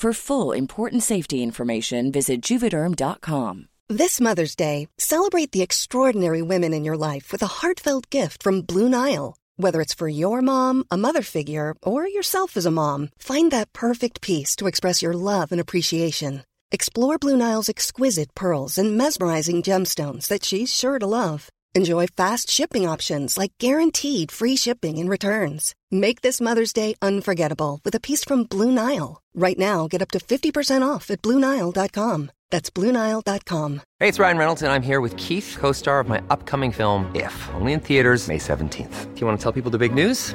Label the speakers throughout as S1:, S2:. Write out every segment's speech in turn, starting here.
S1: For full important safety information, visit juvederm.com.
S2: This Mother's Day, celebrate the extraordinary women in your life with a heartfelt gift from Blue Nile. Whether it's for your mom, a mother figure, or yourself as a mom, find that perfect piece to express your love and appreciation. Explore Blue Nile's exquisite pearls and mesmerizing gemstones that she's sure to love. Enjoy fast shipping options like guaranteed free shipping and returns. Make this Mother's Day unforgettable with a piece from Blue Nile. Right now, get up to 50% off at BlueNile.com. That's BlueNile.com.
S3: Hey, it's Ryan Reynolds, and I'm here with Keith, co star of my upcoming film, If, only in theaters, May 17th. Do you want to tell people the big news?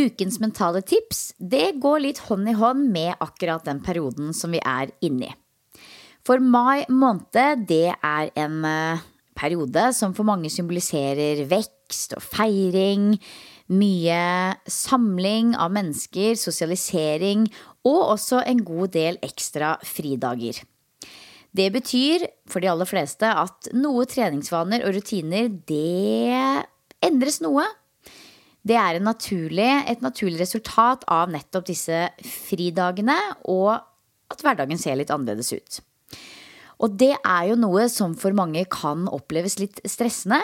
S4: Ukens mentale tips det går litt hånd i hånd med akkurat den perioden som vi er inne i. For mai måned det er en eh, periode som for mange symboliserer vekst og feiring, mye samling av mennesker, sosialisering og også en god del ekstra fridager. Det betyr for de aller fleste at noe treningsvaner og rutiner det endres noe. Det er naturlig, et naturlig resultat av nettopp disse fridagene, og at hverdagen ser litt annerledes ut. Og det er jo noe som for mange kan oppleves litt stressende.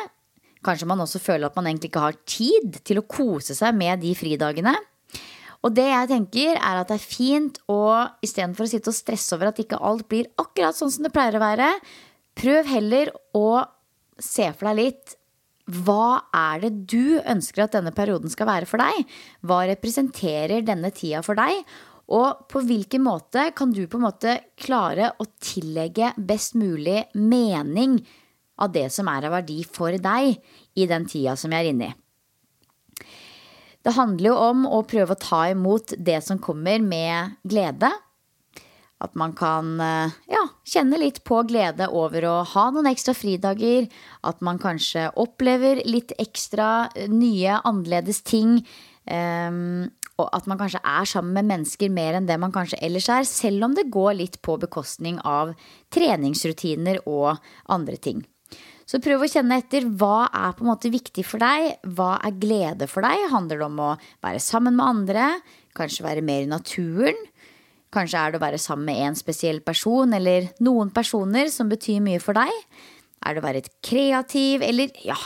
S4: Kanskje man også føler at man egentlig ikke har tid til å kose seg med de fridagene. Og det jeg tenker er at det er fint å istedenfor å sitte og stresse over at ikke alt blir akkurat sånn som det pleier å være, prøv heller å se for deg litt hva er det du ønsker at denne perioden skal være for deg? Hva representerer denne tida for deg? Og på hvilken måte kan du på en måte klare å tillegge best mulig mening av det som er av verdi for deg i den tida som jeg er inne i? Det handler jo om å prøve å ta imot det som kommer med glede. At man kan eh, ja, kjenne litt på glede over å ha noen ekstra fridager. At man kanskje opplever litt ekstra eh, nye, annerledes ting. Um, og at man kanskje er sammen med mennesker mer enn det man kanskje ellers er. Selv om det går litt på bekostning av treningsrutiner og andre ting. Så prøv å kjenne etter. Hva er på en måte viktig for deg? Hva er glede for deg? Handler det om å være sammen med andre? Kanskje være mer i naturen? Kanskje er det å være sammen med en spesiell person eller noen personer som betyr mye for deg? Er det å være kreativ, eller ja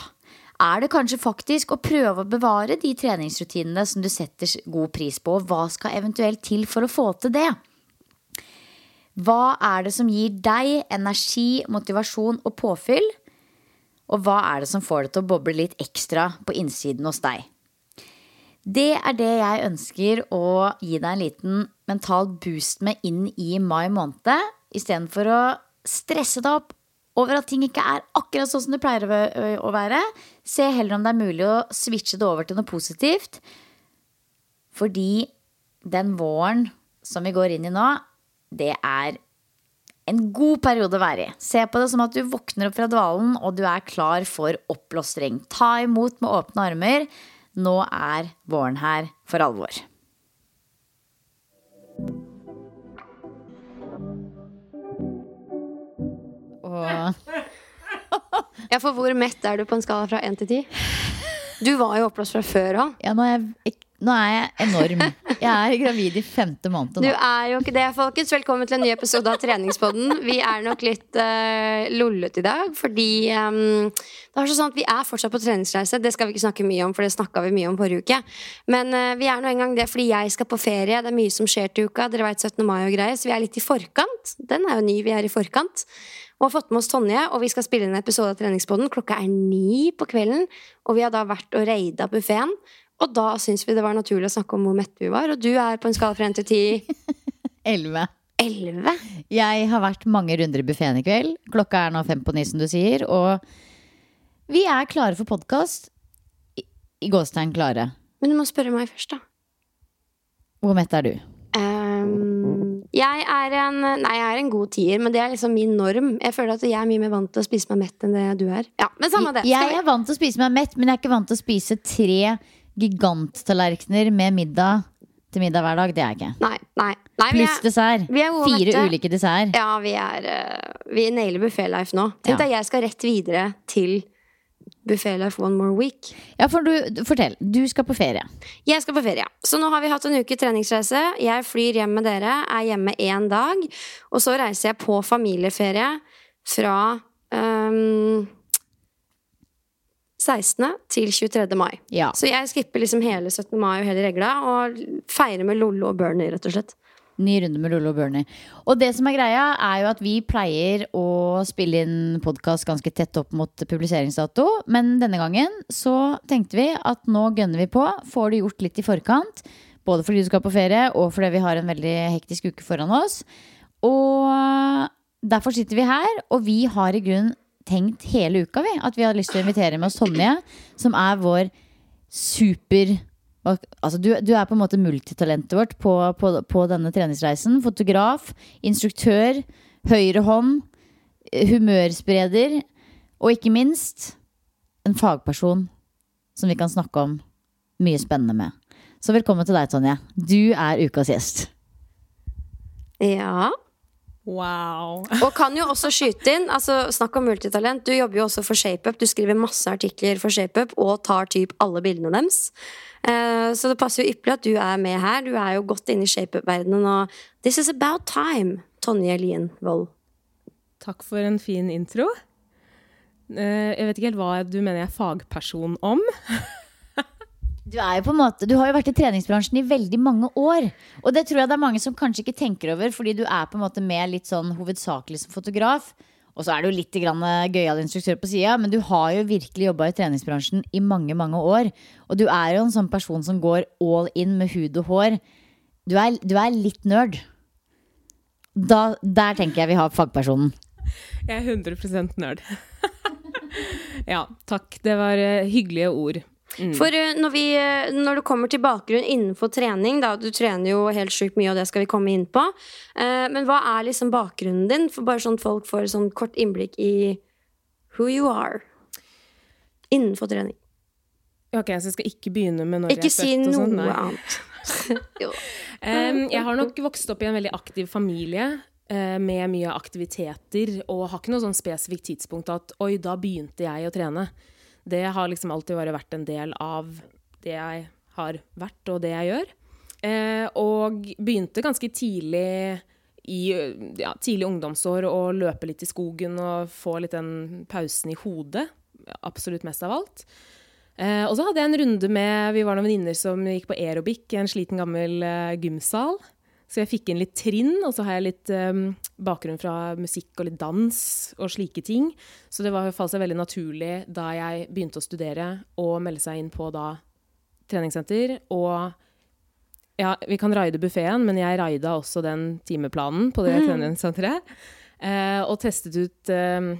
S4: Er det kanskje faktisk å prøve å bevare de treningsrutinene som du setter god pris på? Hva skal eventuelt til for å få til det? Hva er det som gir deg energi, motivasjon og påfyll? Og hva er det som får det til å boble litt ekstra på innsiden hos deg? Det er det jeg ønsker å gi deg en liten mental boost med inn i mai måned. Istedenfor å stresse deg opp over at ting ikke er akkurat sånn som det pleier å være. Se heller om det er mulig å switche det over til noe positivt. Fordi den våren som vi går inn i nå, det er en god periode å være i. Se på det som at du våkner opp fra dvalen og du er klar for oppblåstring. Ta imot med åpne armer. Nå er våren her for alvor.
S5: Ja, for hvor mett er du på en skala fra 1 til 10? Du var jo oppblåst fra før òg.
S4: Ja, nå er jeg nå er jeg enorm. Jeg er gravid i femte måned nå.
S5: Du er jo ikke det, folkens. Velkommen til en ny episode av Treningspodden. Vi er nok litt uh, lollete i dag, fordi um, det er sånn at vi er fortsatt på treningsreise. Det skal vi ikke snakke mye om, for det snakka vi mye om forrige uke. Men uh, vi er nå engang det fordi jeg skal på ferie. Det er mye som skjer til uka. Dere veit 17. mai og greier, så vi er litt i forkant. Den er jo ny, vi er i forkant. Og har fått med oss Tonje, og vi skal spille inn en episode av Treningspodden. Klokka er ni på kvelden, og vi har da vært og raida buffeen. Og da syns vi det var naturlig å snakke om hvor mette vi var. Og du er på en skala fra én til ti?
S4: Elleve.
S5: 11.
S4: Jeg har vært mange runder i buffeen i kveld. Klokka er nå fem på ni, som du sier. Og vi er klare for podkast. I, I gåstegn klare.
S5: Men du må spørre meg først, da.
S4: Hvor mett er du?
S5: Um, jeg er en Nei, jeg er en god tier, men det er liksom min norm. Jeg føler at jeg er mye mer vant til å spise meg mett enn det du er. Ja, men samme det.
S4: Jeg er vant til å spise meg mett, men jeg er ikke vant til å spise tre giganttallerkener med middag til middag hver dag. Det er jeg ikke.
S5: Nei, nei, nei
S4: Pluss dessert. Fire
S5: mette.
S4: ulike dessert.
S5: Ja, vi er uh, Vi nailer buffé life nå. Tenk ja. deg, jeg skal rett videre til Buffé life one more week.
S4: Ja, for du, Fortell. Du skal på ferie.
S5: Jeg skal på ferie. Så nå har vi hatt en uke treningsreise. Jeg flyr hjem med dere, er hjemme én dag. Og så reiser jeg på familieferie fra um, 16. til 23. mai.
S4: Ja.
S5: Så jeg skipper liksom hele 17. mai og hele regla og feirer med Lollo og Bernie, rett og slett.
S4: Ny runde med Lollo og Bernie. Og det som er greia, er jo at vi pleier å spille inn podkast ganske tett opp mot publiseringsdato. Men denne gangen så tenkte vi at nå gønner vi på. Får det gjort litt i forkant. Både fordi du skal på ferie, og fordi vi har en veldig hektisk uke foran oss. Og derfor sitter vi her, og vi har i grunn tenkt hele uka vi, at vi hadde lyst til å invitere med oss Tonje, som er vår super Altså, du, du, er på en måte multitalentet vårt på, på, på, denne treningsreisen. Fotograf, instruktør, høyre hånd, humørspreder, og ikke minst en fagperson som vi kan snakke om mye spennende med. Så velkommen til deg, Tonje. Du er ukas gjest.
S5: Ja.
S6: Wow.
S5: og kan jo også skyte inn, altså snakk om multitalent. Du jobber jo også for ShapeUp. Du skriver masse artikler for ShapeUp og tar typ alle bildene deres. Uh, så det passer jo ypperlig at du er med her. Du er jo godt inne i ShapeUp-verdenen. Og this is about time, Tonje Lien Wold.
S6: Takk for en fin intro. Uh, jeg vet ikke helt hva du mener jeg er fagperson om.
S4: Du, er jo på en måte, du har jo vært i treningsbransjen i veldig mange år. Og det tror jeg det er mange som kanskje ikke tenker over, fordi du er på en måte med litt sånn hovedsakelig som fotograf. Og så er du litt grann eh, gøyal instruktør på sida, men du har jo virkelig jobba i treningsbransjen i mange, mange år. Og du er jo en sånn person som går all in med hud og hår. Du er, du er litt nerd. Da, der tenker jeg vi har fagpersonen.
S6: Jeg er 100% nerd. ja, takk. Det var eh, hyggelige ord. Mm.
S5: For uh, når, vi, uh, når det kommer til bakgrunn innenfor trening da, Du trener jo helt sjukt mye, og det skal vi komme inn på. Uh, men hva er liksom bakgrunnen din? For bare sånn folk får sånn kort innblikk i who you are innenfor trening.
S6: Ok, Så jeg skal ikke begynne med når
S5: ikke
S6: jeg er født?
S5: Ikke si
S6: sånn?
S5: noe annet.
S6: um, jeg har nok vokst opp i en veldig aktiv familie med mye aktiviteter, og har ikke noe sånn spesifikt tidspunkt at oi, da begynte jeg å trene. Det har liksom alltid bare vært en del av det jeg har vært, og det jeg gjør. Eh, og begynte ganske tidlig i ja, tidlig ungdomsår å løpe litt i skogen og få litt den pausen i hodet. Absolutt mest av alt. Eh, og så hadde jeg en runde med Vi var noen venninner som gikk på aerobic i en sliten, gammel eh, gymsal. Så jeg fikk inn litt trinn, og så har jeg litt um, bakgrunn fra musikk og litt dans og slike ting. Så det var, falt seg veldig naturlig da jeg begynte å studere, å melde seg inn på da treningssenter. Og ja, vi kan raide buffeen, men jeg raida også den timeplanen på det mm. treningssenteret. Uh, og testet ut uh,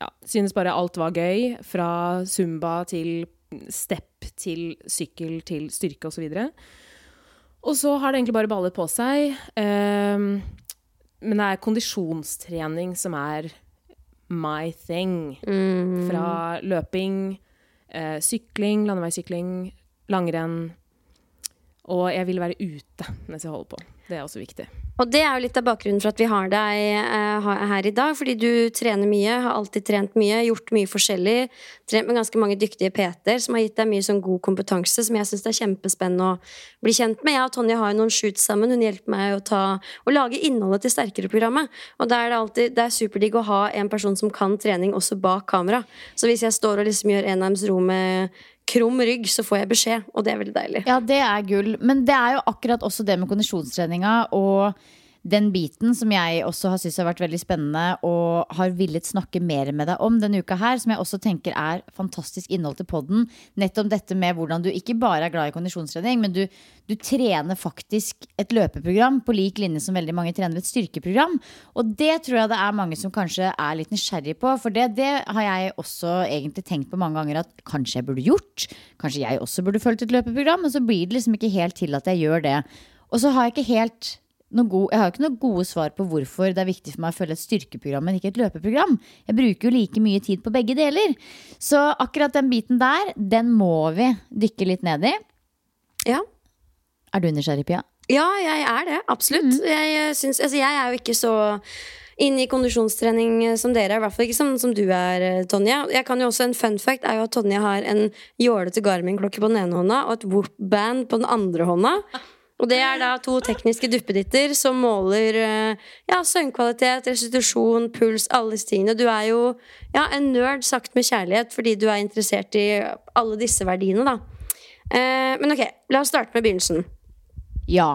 S6: ja, Synes bare alt var gøy. Fra zumba til step til sykkel til styrke osv. Og, så og så har det egentlig bare ballet på seg. Um, men det er kondisjonstrening som er my thing. Mm. Fra løping, uh, sykling, landeveissykling, langrenn. Og jeg vil være ute mens jeg holder på. Det er også viktig.
S5: Og det er jo litt av bakgrunnen for at vi har deg uh, her i dag. Fordi du trener mye, har alltid trent mye, gjort mye forskjellig. Trent med ganske mange dyktige PT-er som har gitt deg mye sånn god kompetanse som jeg syns er kjempespennende å bli kjent med. Jeg og Tonje har jo noen shoots sammen. Hun hjelper meg å, ta, å lage innholdet til Sterkere-programmet. Og da er det alltid det er superdigg å ha en person som kan trening også bak kamera. Så hvis jeg står og liksom gjør enarmsro med krum rygg, så får jeg beskjed. Og det er veldig deilig.
S4: Ja, det er gull. Men det er jo akkurat også det med kondisjonstreninga og den biten som jeg også har syntes har vært veldig spennende og har villet snakke mer med deg om denne uka her, som jeg også tenker er fantastisk innhold til podden. Nettopp dette med hvordan du ikke bare er glad i kondisjonstrening, men du, du trener faktisk et løpeprogram på lik linje som veldig mange trener et styrkeprogram. Og det tror jeg det er mange som kanskje er litt nysgjerrig på. For det, det har jeg også egentlig tenkt på mange ganger at kanskje jeg burde gjort. Kanskje jeg også burde fulgt et løpeprogram, men så blir det liksom ikke helt til at jeg gjør det. Og så har jeg ikke helt God, jeg har ikke noen gode svar på hvorfor det er viktig for meg å følge et styrkeprogram, men ikke et løpeprogram. Jeg bruker jo like mye tid på begge deler. Så akkurat den biten der, den må vi dykke litt ned i.
S5: Ja.
S4: Er du nysgjerrig, Pia?
S5: Ja, jeg er det. Absolutt. Mm. Jeg, synes, altså, jeg er jo ikke så inn i kondisjonstrening som dere er. I hvert fall ikke som, som, du er, Tonje. Jeg kan jo også En fun fact er jo at Tonje har en jålete Garmin-klokke på den ene hånda og et Whoop-band på den andre hånda. Og det er da to tekniske duppeditter som måler eh, ja, søvnkvalitet, restitusjon, puls, alle disse tingene. Du er jo ja, en nerd sagt med kjærlighet fordi du er interessert i alle disse verdiene, da. Eh, men ok, la oss starte med begynnelsen.
S4: Ja.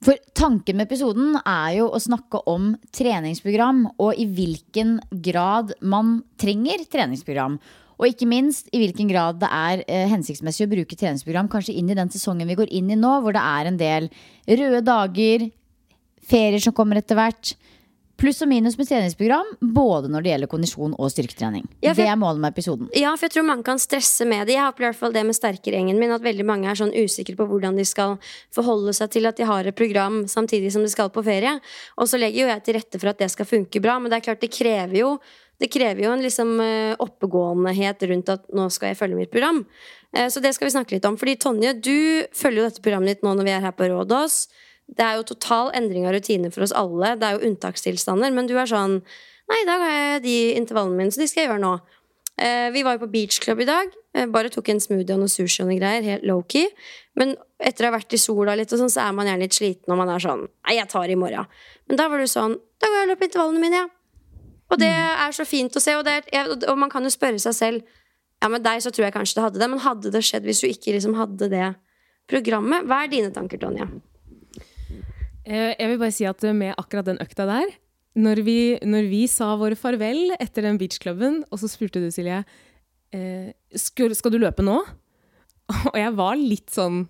S4: For tanken med episoden er jo å snakke om treningsprogram, og i hvilken grad man trenger treningsprogram. Og ikke minst i hvilken grad det er eh, hensiktsmessig å bruke treningsprogram kanskje inn i den sesongen vi går inn i nå, hvor det er en del røde dager, ferier som kommer etter hvert. Pluss og minus med treningsprogram, både når det gjelder kondisjon og styrketrening. Ja, det er målet med episoden.
S5: Ja, for jeg tror mange kan stresse med det. Jeg har i hvert fall det med sterkergjengen min, at veldig mange er sånn usikre på hvordan de skal forholde seg til at de har et program samtidig som de skal på ferie. Og så legger jo jeg til rette for at det skal funke bra, men det er klart det krever jo det krever jo en liksom oppegåenhet oppegåendehet rundt at nå skal jeg følge mitt program. Eh, så det skal vi snakke litt om. Fordi Tonje, du følger jo dette programmet ditt nå når vi er her på Rådås. Det er jo total endring av rutiner for oss alle. Det er jo unntakstilstander. Men du er sånn Nei, i dag har jeg de intervallene mine, så de skal jeg gjøre nå. Eh, vi var jo på Beach Club i dag. Bare tok en smoothie og noe sushi og noe greier. Helt low-key. Men etter å ha vært i sola litt, og sånn, så er man gjerne litt sliten, og man er sånn Nei, jeg tar i morgen. Men da var du sånn Da går jeg og løper intervallene mine, ja. Og det er så fint å se, og, er, og, man kan jo spørre seg selv Ja, med deg så tror jeg kanskje det hadde det, men hadde det skjedd hvis du ikke liksom hadde det programmet? Hva er dine tanker, Tonje?
S6: Eh, jeg vil bare si at med akkurat den økta der, når vi, når vi sa våre farvel etter den beachklubben, og så spurte du, Silje, eh, skal, skal, du løpe nå? Og jeg var litt sånn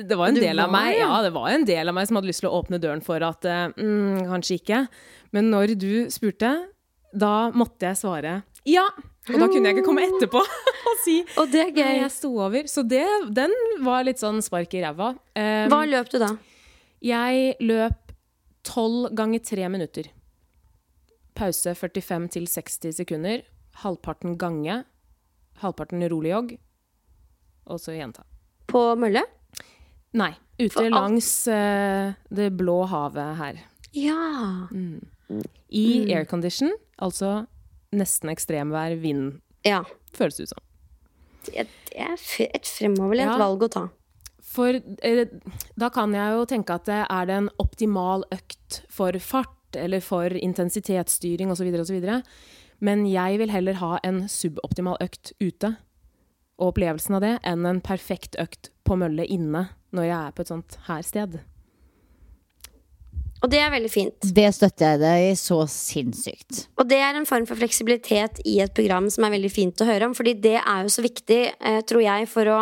S6: Det var en del var, av meg ja. ja. det var en del av meg som hadde lyst til å åpne døren for at eh, mm, kanskje ikke. Men når du spurte, da måtte jeg svare ja. Og da kunne jeg ikke komme etterpå og si
S5: Og det er gøy.
S6: jeg sto over. Så det, den var litt sånn spark i ræva.
S5: Um, Hva løp du da?
S6: Jeg løp tolv ganger tre minutter. Pause 45 til 60 sekunder. Halvparten gange. Halvparten rolig jogg. Og så gjenta.
S5: På mølle?
S6: Nei. Ute langs uh, det blå havet her.
S5: Ja.
S6: Mm. I aircondition, altså nesten ekstremvær, vind,
S5: ja.
S6: føles det ut som.
S5: Det er et fremoverlent ja. valg å ta.
S6: For da kan jeg jo tenke at det er det en optimal økt for fart, eller for intensitetsstyring osv., osv. Men jeg vil heller ha en suboptimal økt ute, og opplevelsen av det, enn en perfekt økt på mølle inne når jeg er på et sånt her sted.
S5: Og det er veldig fint.
S4: Det støtter jeg deg i så sinnssykt.
S5: Og det er en form for fleksibilitet i et program som er veldig fint å høre om. Fordi det er jo så viktig, eh, tror jeg, for å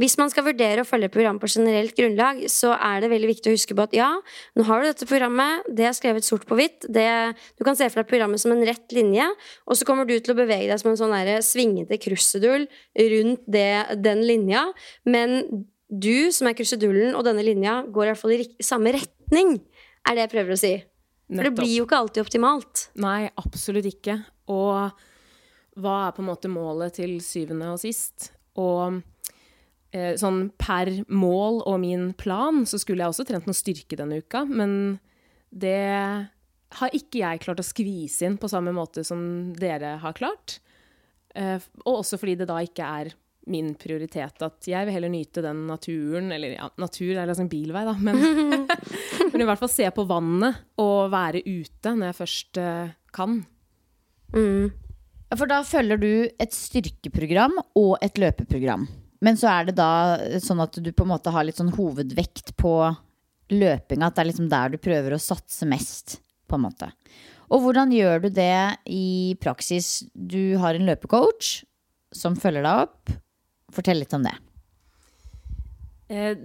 S5: Hvis man skal vurdere å følge et program på generelt grunnlag, så er det veldig viktig å huske på at ja, nå har du dette programmet, det er skrevet sort på hvitt. Det, du kan se for deg programmet som en rett linje, og så kommer du til å bevege deg som en sånn der svingete krusedull rundt det, den linja. Men du som er krusedullen og denne linja, går i hvert fall i samme retning er det jeg prøver å si. For det blir jo ikke alltid optimalt.
S6: Nei, absolutt ikke. Og hva er på en måte målet til syvende og sist? Og eh, sånn per mål og min plan så skulle jeg også trent noe styrke denne uka, men det har ikke jeg klart å skvise inn på samme måte som dere har klart. Eh, og også fordi det da ikke er min prioritet. At jeg vil heller nyte den naturen Eller ja, natur er liksom bilvei, da, men, men i hvert fall se på vannet og være ute når jeg først uh, kan.
S4: Mm. For da følger du et styrkeprogram og et løpeprogram. Men så er det da sånn at du på en måte har litt sånn hovedvekt på løpinga. At det er liksom der du prøver å satse mest, på en måte. Og hvordan gjør du det i praksis? Du har en løpecoach som følger deg opp. Fortell litt om det.
S6: Eh,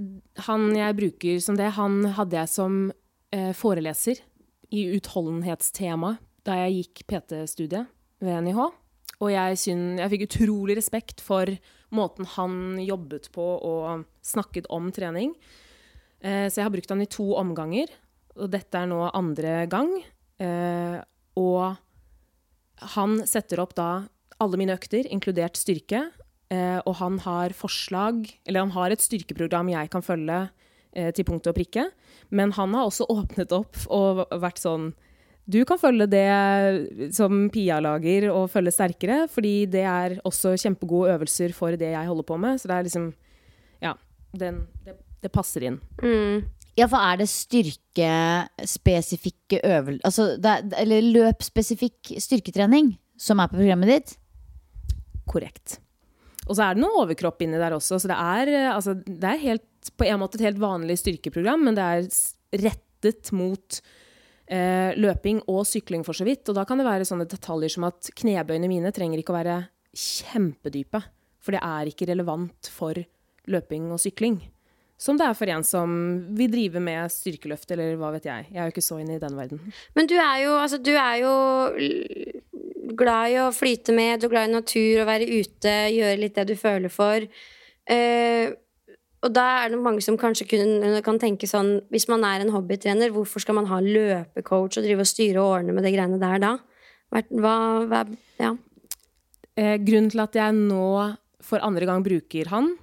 S6: han jeg bruker som det, han hadde jeg som eh, foreleser i utholdenhetstema da jeg gikk PT-studiet ved NIH. Og jeg, synes, jeg fikk utrolig respekt for måten han jobbet på og snakket om trening. Eh, så jeg har brukt han i to omganger, og dette er nå andre gang. Og han setter opp da alle mine økter, inkludert styrke, Eh, og han har forslag Eller han har et styrkeprogram jeg kan følge eh, til punkt og prikke. Men han har også åpnet opp og vært sånn Du kan følge det som Pia lager, og følge sterkere, fordi det er også kjempegode øvelser for det jeg holder på med. Så det er liksom Ja. Den, det, det, passer inn.
S5: Mm.
S4: Ja, for er det styrkespesifikke øvelser altså, Eller løpspesifikk styrketrening som er på programmet ditt?
S6: Korrekt. Og så er det noe overkropp inni der også, så det er, eh, altså, det er helt, på en måte et helt vanlig styrkeprogram, men det er rettet mot eh, løping og sykling for så vidt. Og da kan det være sånne detaljer som at knebøyene mine trenger ikke å være kjempedype, for det er ikke relevant for løping og sykling. Som det er for en som vil drive med styrkeløft, eller hva vet jeg. Jeg er jo ikke så inne i den verden.
S5: Men du er jo, altså, du er jo glad i å flyte med, du er glad i natur, å være ute, gjøre litt det du føler for. Uh, og da er det mange som kanskje kun, kan tenke sånn Hvis man er en hobbytrener, hvorfor skal man ha løpecoach og drive og styre og ordne med de greiene der da? Hva, hva ja.
S6: Eh, grunnen til at jeg nå for andre gang bruker han,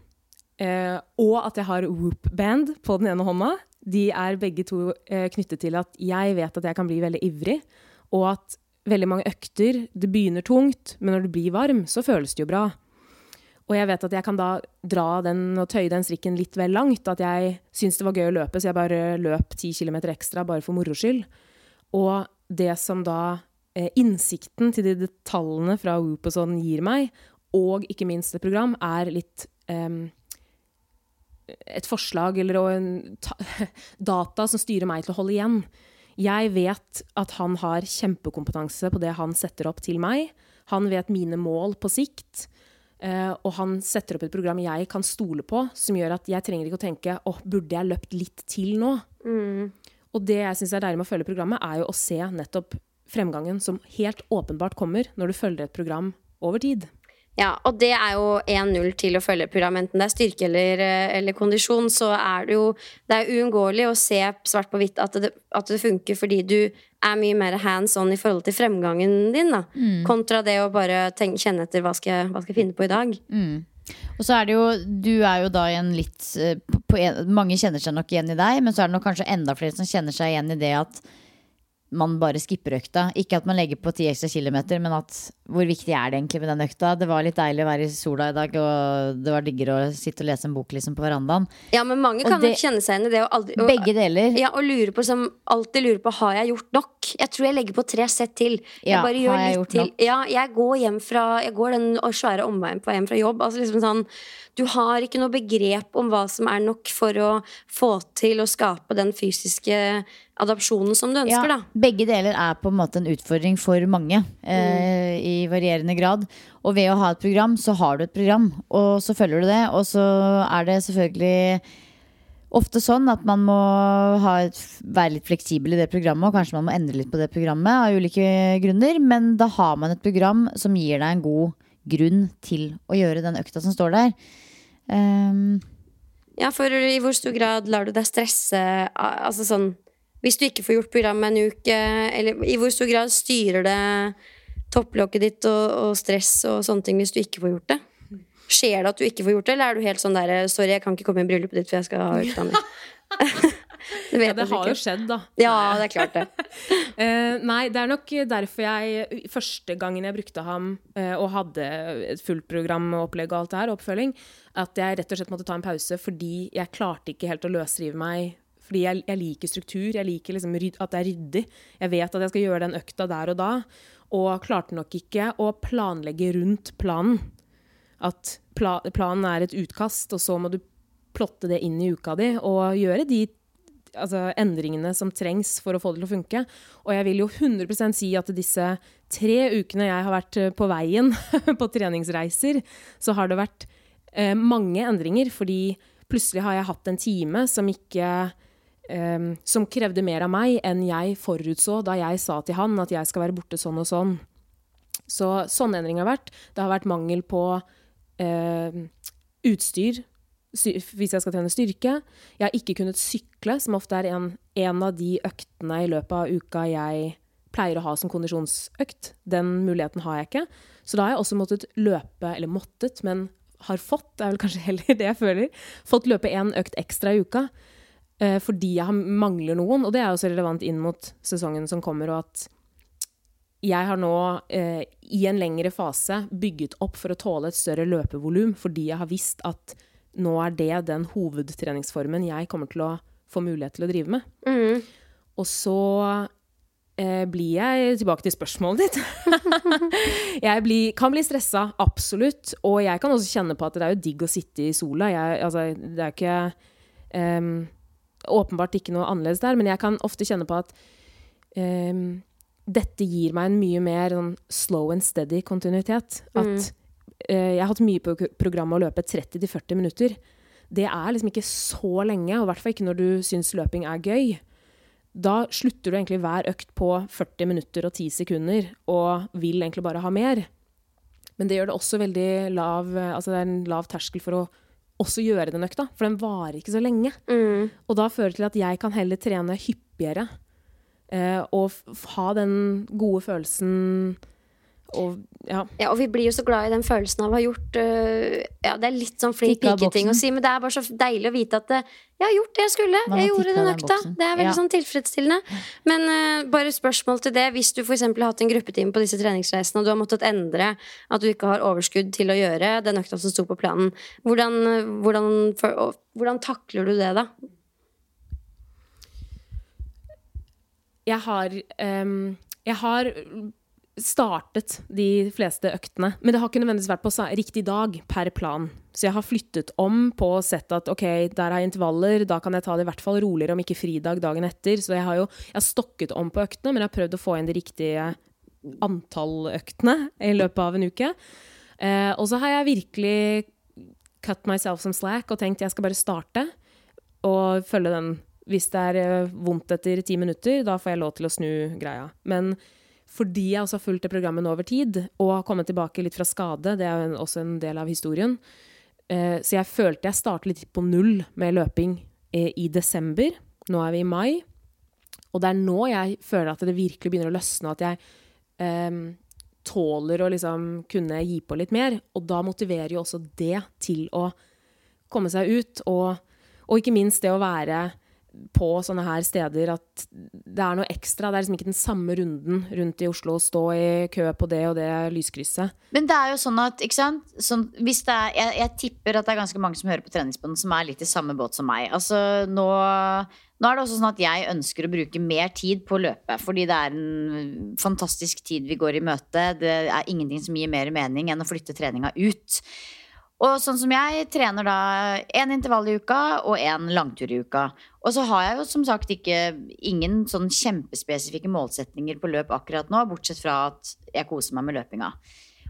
S6: eh, og at jeg har Whoop-band på den ene hånda, de er begge to eh, knyttet til at jeg vet at jeg kan bli veldig ivrig, og at veldig mange økter. Det begynner tungt, men når du blir varm, så føles det jo bra. Og jeg vet at jeg kan da dra den og tøye den strikken litt vel langt. At jeg syns det var gøy å løpe, så jeg bare løp ti kilometer ekstra bare for moro skyld. Og det som da eh, Innsikten til de detaljene fra Whoop og sånn gir meg, og ikke minst et program, er litt um, et forslag eller data som styrer meg til å holde igjen. Jeg vet at han har kjempekompetanse på det han setter opp til meg. Han vet mine mål på sikt. Uh, og han setter opp et program jeg kan stole på, som gjør at jeg trenger ikke å tenke åh, burde jeg løpt litt til nå?
S5: Mm.
S6: Og det jeg syns er deilig med å følge programmet, er jo å se nettopp fremgangen som helt åpenbart kommer når du følger et program over tid.
S5: Ja, og det er jo 1-0 til å følge program, enten det er styrke eller, eh, eller, kondisjon. Så er det jo det er uunngåelig å se svart på hvitt at det, at det funker fordi du er mye mer hands on i forhold til fremgangen din, da. Mm. Kontra det å bare tenke, kjenne etter hva skal, hva skal jeg finne på i dag.
S4: Mm. Og så er det jo, du er jo da i en litt en, Mange kjenner seg nok igjen i deg, men så er det nok kanskje enda flere som kjenner seg igjen i det at man bare skipper økta. Ikke at man legger på ti ekstra kilometer, men at hvor viktig er det egentlig med den økta? Det var litt deilig å være i sola i dag, og det var diggere å sitte og lese en bok liksom på verandaen.
S5: Ja, men mange kan nok kjenne seg igjen i det. Og aldri,
S4: og, begge deler.
S5: Ja, og lure på, som alltid lurer på har jeg gjort nok. Jeg tror jeg legger på tre sett til. Jeg
S4: ja,
S5: bare gjør litt
S4: gjort
S5: til. Ja, jeg går hjem fra Jeg går den svære omveien på hjem fra jobb. Altså liksom sånn du har ikke noe begrep om hva som er nok for å få til å skape den fysiske adopsjonen som du ønsker,
S4: Ja,
S5: da.
S4: begge deler er på en måte en utfordring for mange eh, i varierende grad. Og ved å ha et program, så har du et program, og så følger du det. Og så er det selvfølgelig ofte sånn at man må ha et, være litt fleksibel i det programmet, og kanskje man må endre litt på det programmet av ulike grunner, men da har man et program som gir deg en god grunn til å gjøre den økta som står der. Um,
S5: Ja, for i hvor stor grad lar du deg stresse Altså sånn Hvis du ikke får gjort programmet en uke, eller i hvor stor grad styrer det topplokket ditt og, og stress og sånne ting hvis du ikke får gjort det? Skjer det at du ikke får gjort det, eller er du helt sånn der Sorry, jeg kan ikke komme i bryllupet ditt, for jeg skal ha utdanning. det
S6: Ja, det har jo skjedd, da.
S5: Ja, det er klart det.
S6: uh, nei, det er nok derfor jeg Første gangen jeg brukte ham uh, og hadde et fullt program og opplegg og alt det her, oppfølging, at jeg rett og slett måtte ta en pause fordi jeg klarte ikke helt å løsrive meg. Fordi jeg, jeg liker struktur, jeg liker liksom at det er ryddig. Jeg vet at jeg skal gjøre den økta der og da, og klarte nok ikke å planlegge rundt planen. At pla, planen er et utkast, og så må du plotte det inn i uka di og gjøre de altså, endringene som trengs for å få det til å funke. Og jeg vil jo 100 si at disse tre ukene jeg har vært eh, på veien på treningsreiser, så har det vært eh, mange endringer. Fordi plutselig har jeg hatt en time som ikke eh, Som krevde mer av meg enn jeg forutså da jeg sa til han at jeg skal være borte sånn og sånn. Så sånne endringer har vært. Det har vært mangel på uh, utstyr sty- hvis jeg skal trene styrke. Jeg har ikke kunnet sykle, som ofte er en, en av de øktene i løpet av uka jeg pleier å ha som kondisjonsøkt. Den muligheten har jeg ikke. Så da har jeg også måttet løpe, eller måttet, men har fått, er vel kanskje heller det jeg føler, fått løpe én økt ekstra i uka. Eh, fordi jeg mangler noen, og det er også relevant inn mot sesongen som kommer, og at jeg har nå eh, i en lengre fase bygget opp for å tåle et større løpevolum, fordi jeg har visst at nå er det den hovedtreningsformen jeg kommer til å få mulighet til å drive med.
S5: Mm.
S6: Og så eh, blir jeg tilbake til spørsmålet ditt. jeg blir, kan bli stressa, absolutt. Og jeg kan også kjenne på at det er jo digg å sitte i sola. Jeg, altså, det er ikke em, Åpenbart ikke noe annerledes der, men jeg kan ofte kjenne på at um, dette gir meg en mye mer sånn slow and steady kontinuitet. At eh, jeg har hatt mye på programmet å løpe 30-40 minutter. Det er liksom ikke så lenge, og i hvert fall ikke når du syns løping er gøy. Da slutter du egentlig hver økt på 40 minutter og 10 sekunder, og vil egentlig bare ha mer. Men det gjør det også veldig lav Altså det er en lav terskel for å også gjøre den økta, for den varer ikke så lenge.
S5: Mm.
S6: Og da fører det til at jeg kan heller trene hyppigere. Eh, og ha den gode følelsen og ja.
S5: Ja, og vi blir jo så glad i den følelsen av å ha gjort uh, Ja, det er litt sånn flink pike-ting å si, men det er bare så deilig å vite at øh, jeg har gjort det jeg skulle. Jeg gjorde den økta. Det er veldig
S4: Ja.
S5: sånn tilfredsstillende. Men uh, bare spørsmål til det. Hvis du f.eks. har hatt en gruppetime på disse treningsreisene, og du har måttet endre at du ikke har overskudd til å gjøre den økta som sto på planen, hvordan, hvordan, for, og, hvordan takler du det, da?
S6: Jeg har, um, jeg har startet de fleste øktene. Men det har ikke nødvendigvis vært på riktig dag per plan. Så jeg har flyttet om på og sett at ok, der er intervaller, da kan jeg ta det i hvert fall roligere, om ikke fridag dagen etter. Så jeg har jo jeg har stokket om på øktene, men jeg har prøvd å få inn de riktige antall øktene i løpet av en uke. Eh, og så har jeg virkelig cut myself some slack og tenkt jeg skal bare starte og følge den. Hvis det er eh, vondt etter ti minutter, da får jeg lov til å snu greia. Men fordi jeg også har fulgt det programmet over tid, og har kommet tilbake litt fra skade, det er jo også en del av historien, eh, så jeg følte jeg startet litt på null med løping eh, i desember. Nå er vi i mai. Og det er nå jeg føler at det virkelig begynner å løsne, at jeg em, tåler å liksom kunne gi på litt mer. Og da motiverer jo også det til å komme seg ut, og, og ikke minst det å være på sånne her steder at det er noe ekstra. Det er liksom ikke den samme runden rundt i Oslo å stå i kø på det og det lyskrysset.
S4: Men det er jo sånn at, ikke sant sånn, hvis det er, jeg, jeg tipper at det er ganske mange som hører på treningsbånd som er litt i samme båt som meg. Altså, nå, nå er det også sånn at jeg ønsker å bruke mer tid på å løpe. Fordi det er en fantastisk tid vi går i møte. Det er ingenting som gir mer mening enn å flytte treninga ut. Og sånn som jeg trener da én intervall i uka og én langtur i uka. Og så har jeg jo som sagt ikke ingen sånn kjempespesifikke målsetninger på løp akkurat nå, bortsett fra at jeg koser meg med løpinga.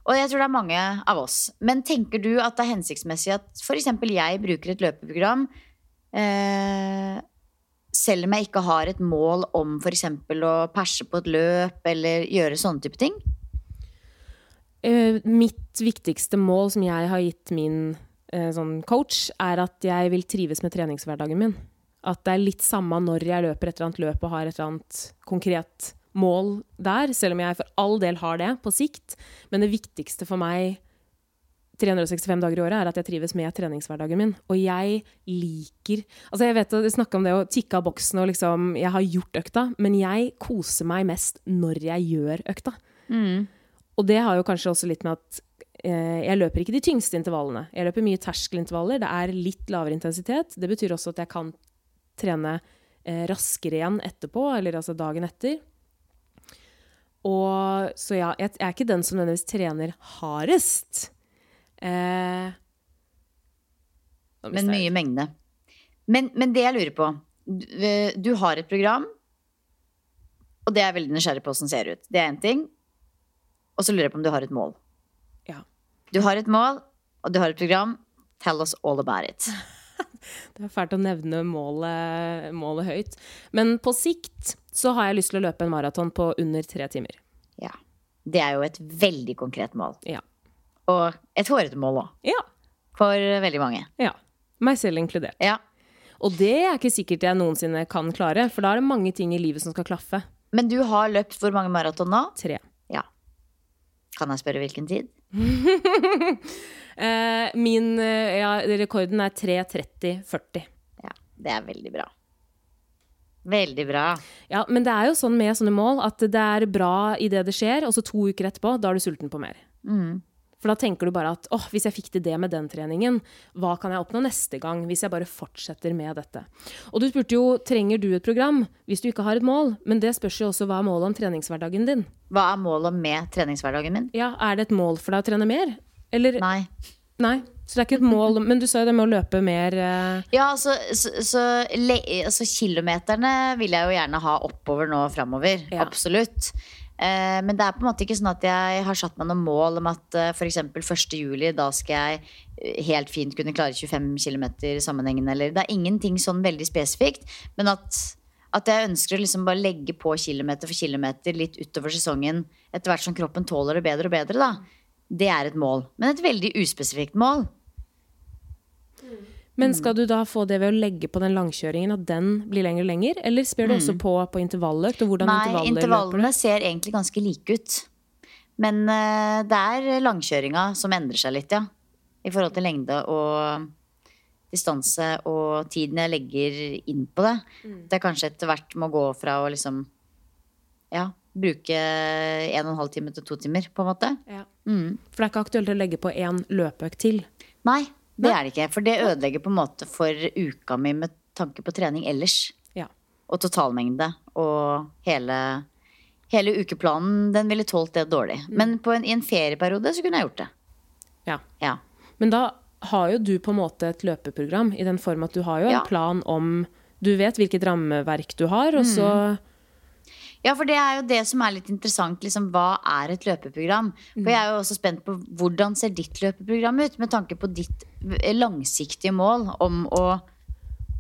S4: Og jeg tror det er mange av oss. Men tenker du at det er hensiktsmessig at f.eks. jeg bruker et løpeprogram eh, selv om jeg ikke har et mål om f.eks. å perse på et løp eller gjøre sånne type ting?
S6: Eh, mitt viktigste mål som jeg har gitt min eh, sånn coach, er at jeg vil trives med treningshverdagen min. At det er litt samme når jeg løper et eller annet løp og har et eller annet konkret mål der, selv om jeg for all del har det på sikt. Men det viktigste for meg 365 dager i året er at jeg trives med treningshverdagen min. Og jeg liker Altså, jeg vet å snakke om det å tikke av boksen og liksom Jeg har gjort økta, men jeg koser meg mest når jeg gjør økta. Og det har jo kanskje også litt med at eh, jeg løper ikke de tyngste intervallene. Jeg løper mye terskelintervaller. Det er litt lavere intensitet. Det betyr også at jeg kan trene eh, raskere igjen etterpå, eller altså dagen etter. Og så ja, jeg, er ikke den som nødvendigvis trener hardest. Eh,
S4: Men mye mengde. Men, men det jeg lurer på du, eh, du har et program, og det er jeg veldig nysgjerrig på det ser ut. Det er én ting. Og så lurer jeg på om du har et mål.
S6: Ja.
S4: Du har et mål, og du har et program. Tell us all about it.
S6: Det er fælt å nevne målet, målet høyt. Men på sikt så har jeg lyst til å løpe en maraton på under tre timer.
S4: Ja. Det er jo et veldig konkret mål.
S6: Ja.
S4: Og et hårete mål òg.
S6: Ja.
S4: For veldig mange.
S6: ja. Meg selv inkludert.
S4: Ja.
S6: Og det er ikke sikkert jeg noensinne kan klare, for da er det mange ting i livet som skal klaffe.
S4: Men du har løpt hvor mange maraton nå?
S6: Tre.
S4: Kan jeg spørre hvilken tid?
S6: Eh, min eh, ja, rekorden er 3.30,40.
S4: Ja, det er veldig bra. Veldig bra.
S6: Ja, men det er jo sånn med sånne mål at det er bra idet det skjer, og så to uker etterpå, da er du sulten på mer. For da tenker du bare at åh, hvis jeg fikk til det med den treningen, hva kan jeg oppnå neste gang hvis jeg bare fortsetter med dette? Og du spurte jo trenger du et program hvis du ikke har et mål, men det spørs jo også hva er målet om treningshverdagen din.
S4: Hva er målet med treningshverdagen min?
S6: Ja, Er det et mål for deg å trene mer? Eller
S4: Nei.
S6: Nei. Så det er ikke et mål, men du sa jo det med å løpe mer eh,
S4: Ja, så, så, så, le, så, kilometerne vil jeg jo gjerne ha oppover nå framover.
S6: Ja.
S4: Absolutt. Eh, men det er på en måte ikke sånn at jeg har satt meg noe mål om at eh, f.eks. 1. juli, da skal jeg eh, helt fint kunne klare 25 km sammenhengende, eller Det er ingenting sånn veldig spesifikt, men at at jeg ønsker å liksom bare legge på kilometer for kilometer litt utover sesongen etter hvert som kroppen tåler det bedre og bedre. da. Det er et mål. Men et veldig uspesifikt mål.
S6: Men skal du da få det ved å legge på den langkjøringen, at den blir lenger og lenger? Eller spør du også på, på intervalløkt? Og hvordan
S4: Nei,
S6: intervaller
S4: intervallene ser egentlig ganske like ut. Men uh, det er langkjøringa som endrer seg litt, ja. I forhold til lengde og distanse og tiden jeg legger inn på det.
S6: Mm.
S4: Det er kanskje etter hvert må gå fra å liksom ja, bruke en og en halv time til to timer, på en måte.
S6: Ja.
S4: Mm.
S6: For det er ikke aktuelt å legge på én løpeøkt til.
S4: Nei, det er det ikke. For det ødelegger på en måte for uka mi med tanke på trening ellers.
S6: Ja.
S4: Og totalmengde og hele, hele ukeplanen den ville tålt det dårlig. Men på en, i en ferieperiode så kunne jeg gjort det.
S6: Ja.
S4: Ja.
S6: Men da har jo du på en måte et løpeprogram, i den form at du har jo en
S4: Ja.
S6: plan om Du vet hvilket rammeverk du har, og så
S4: Ja, for det er jo det som er litt interessant. Liksom, hva er et løpeprogram? For jeg er jo også spent på hvordan ser ditt løpeprogram ut, med tanke på ditt eh, langsiktige mål om å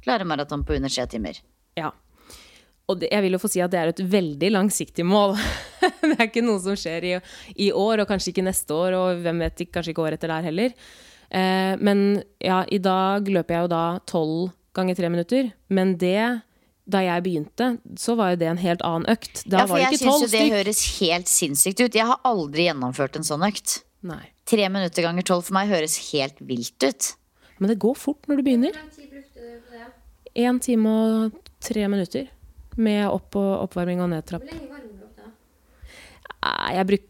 S4: klare maraton på under tre timer.
S6: Ja. Og det, jeg vil jo få si at det er et veldig langsiktig mål. det er ikke noe som skjer i, i år, og kanskje ikke neste år, og hvem vet, kanskje ikke året etter der heller. Eh, men ja, i dag løper jeg jo da tolv ganger tre minutter. Men det, da jeg begynte, så var jo det en helt annen økt. Da
S4: Ja, for
S6: var det
S4: jeg syns jo det høres helt sinnssykt ut. Jeg har aldri gjennomført en sånn økt.
S6: Nei.
S4: Tre minutter ganger tolv for meg høres helt vilt ut.
S6: Men det går fort når du begynner. Én time og tre minutter med opp og oppvarming og nedtrapp. Nei, jeg bruk...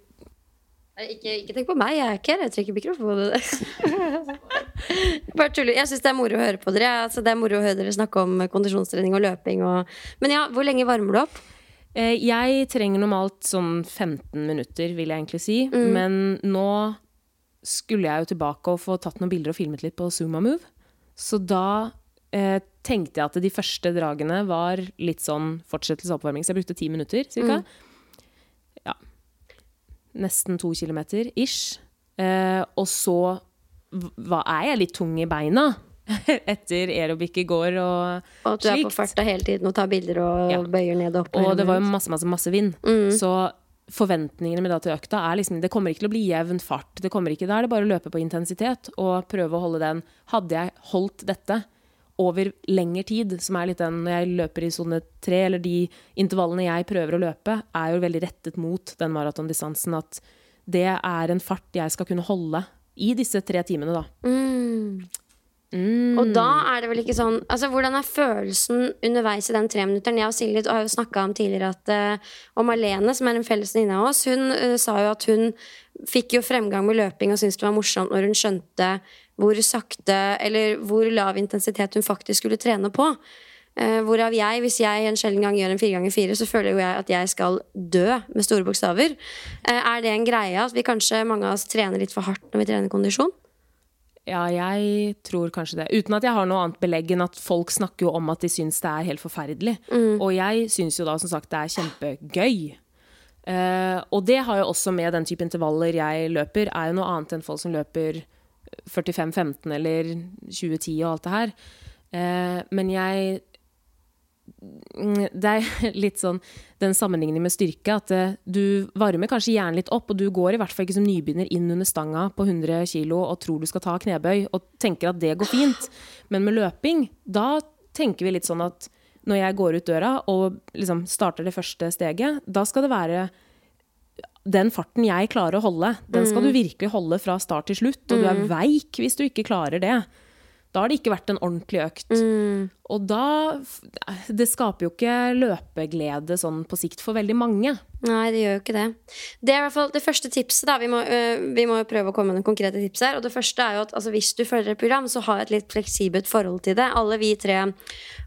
S5: Nei, Ikke, ikke tenk på meg, jeg er ikke her. Jeg trekker mikrofonen. Bare tuller. Jeg syns det er moro å høre på dere. Altså, det er moro å høre dere snakke om kondisjonstrening og løping. Og... Men ja, hvor lenge varmer du opp?
S6: Eh, Jeg trenger normalt sånn 15 minutter, vil jeg egentlig si. Men nå skulle jeg jo tilbake og få tatt noen bilder og filmet litt på Zuma Move. Så da eh, tenkte jeg at de første dragene var litt sånn fortsettelse av oppvarming. Så jeg brukte ti minutter cirka. Ja. Nesten to kilometer ish. Eh, og så var, er jeg litt tung i beina etter aerobic i går og
S5: Og at du er på
S6: slikt.
S5: farta hele tiden og tar bilder og
S6: Ja.
S5: bøyer ned og opp.
S6: Og det var jo masse, masse, masse vind. Så forventningene med da til økta er liksom Det kommer ikke til å bli jevn fart. Det kommer ikke, Da er det bare å løpe på intensitet og prøve å holde den. Hadde jeg holdt dette over lengre tid, som er litt den når jeg løper i sone tre, eller de intervallene jeg prøver å løpe, er jo veldig rettet mot den maratondistansen. At det er en fart jeg skal kunne holde i disse tre timene, da.
S5: Og da er det vel ikke sånn Altså, Hvordan er følelsen underveis i den treminutteren? Jeg og Silje har jo snakka om tidligere at uh, Og Malene, som er en felles venninne av oss, hun uh, sa jo at hun fikk jo fremgang med løping og syntes det var morsomt når hun skjønte hvor sakte eller hvor lav intensitet hun faktisk skulle trene på. Uh, hvorav jeg, hvis jeg en sjelden gang gjør en fire ganger fire, så føler jo jeg at jeg skal dø med store bokstaver. Uh, er det en greie at vi kanskje mange av oss trener litt for hardt når vi trener kondisjon?
S6: Ja, jeg tror kanskje det. Uten at jeg har noe annet belegg enn at folk snakker jo om at de syns det er helt forferdelig. Og jeg syns jo da som sagt det er kjempegøy. Uh, og det har jo også med den type intervaller jeg løper, er jo noe annet enn folk som løper 45-15 eller 20-10 og alt det her. Eh, men jeg Mm, det er litt sånn den sammenligningen med styrke. At eh, du varmer kanskje hjernen litt opp, og du går i hvert fall ikke som nybegynner inn under stanga på 100 kg og tror du skal ta knebøy og tenker at det går fint. Men med løping, da tenker vi litt sånn at når jeg går ut døra og liksom starter det første steget, da skal det være den farten jeg klarer å holde, den skal du virkelig holde fra start til slutt. Og du er veik hvis du ikke klarer det. Da har det ikke vært en ordentlig økt. Og da Det skaper jo ikke løpeglede sånn på sikt for veldig mange.
S5: Nei, det gjør jo ikke det. Det er i hvert fall det første tipset. da Vi må, øh, prøve å komme med noen konkrete tips her. Og det første er jo at altså, hvis du følger et program, så ha et litt fleksibelt forhold til det. Alle vi tre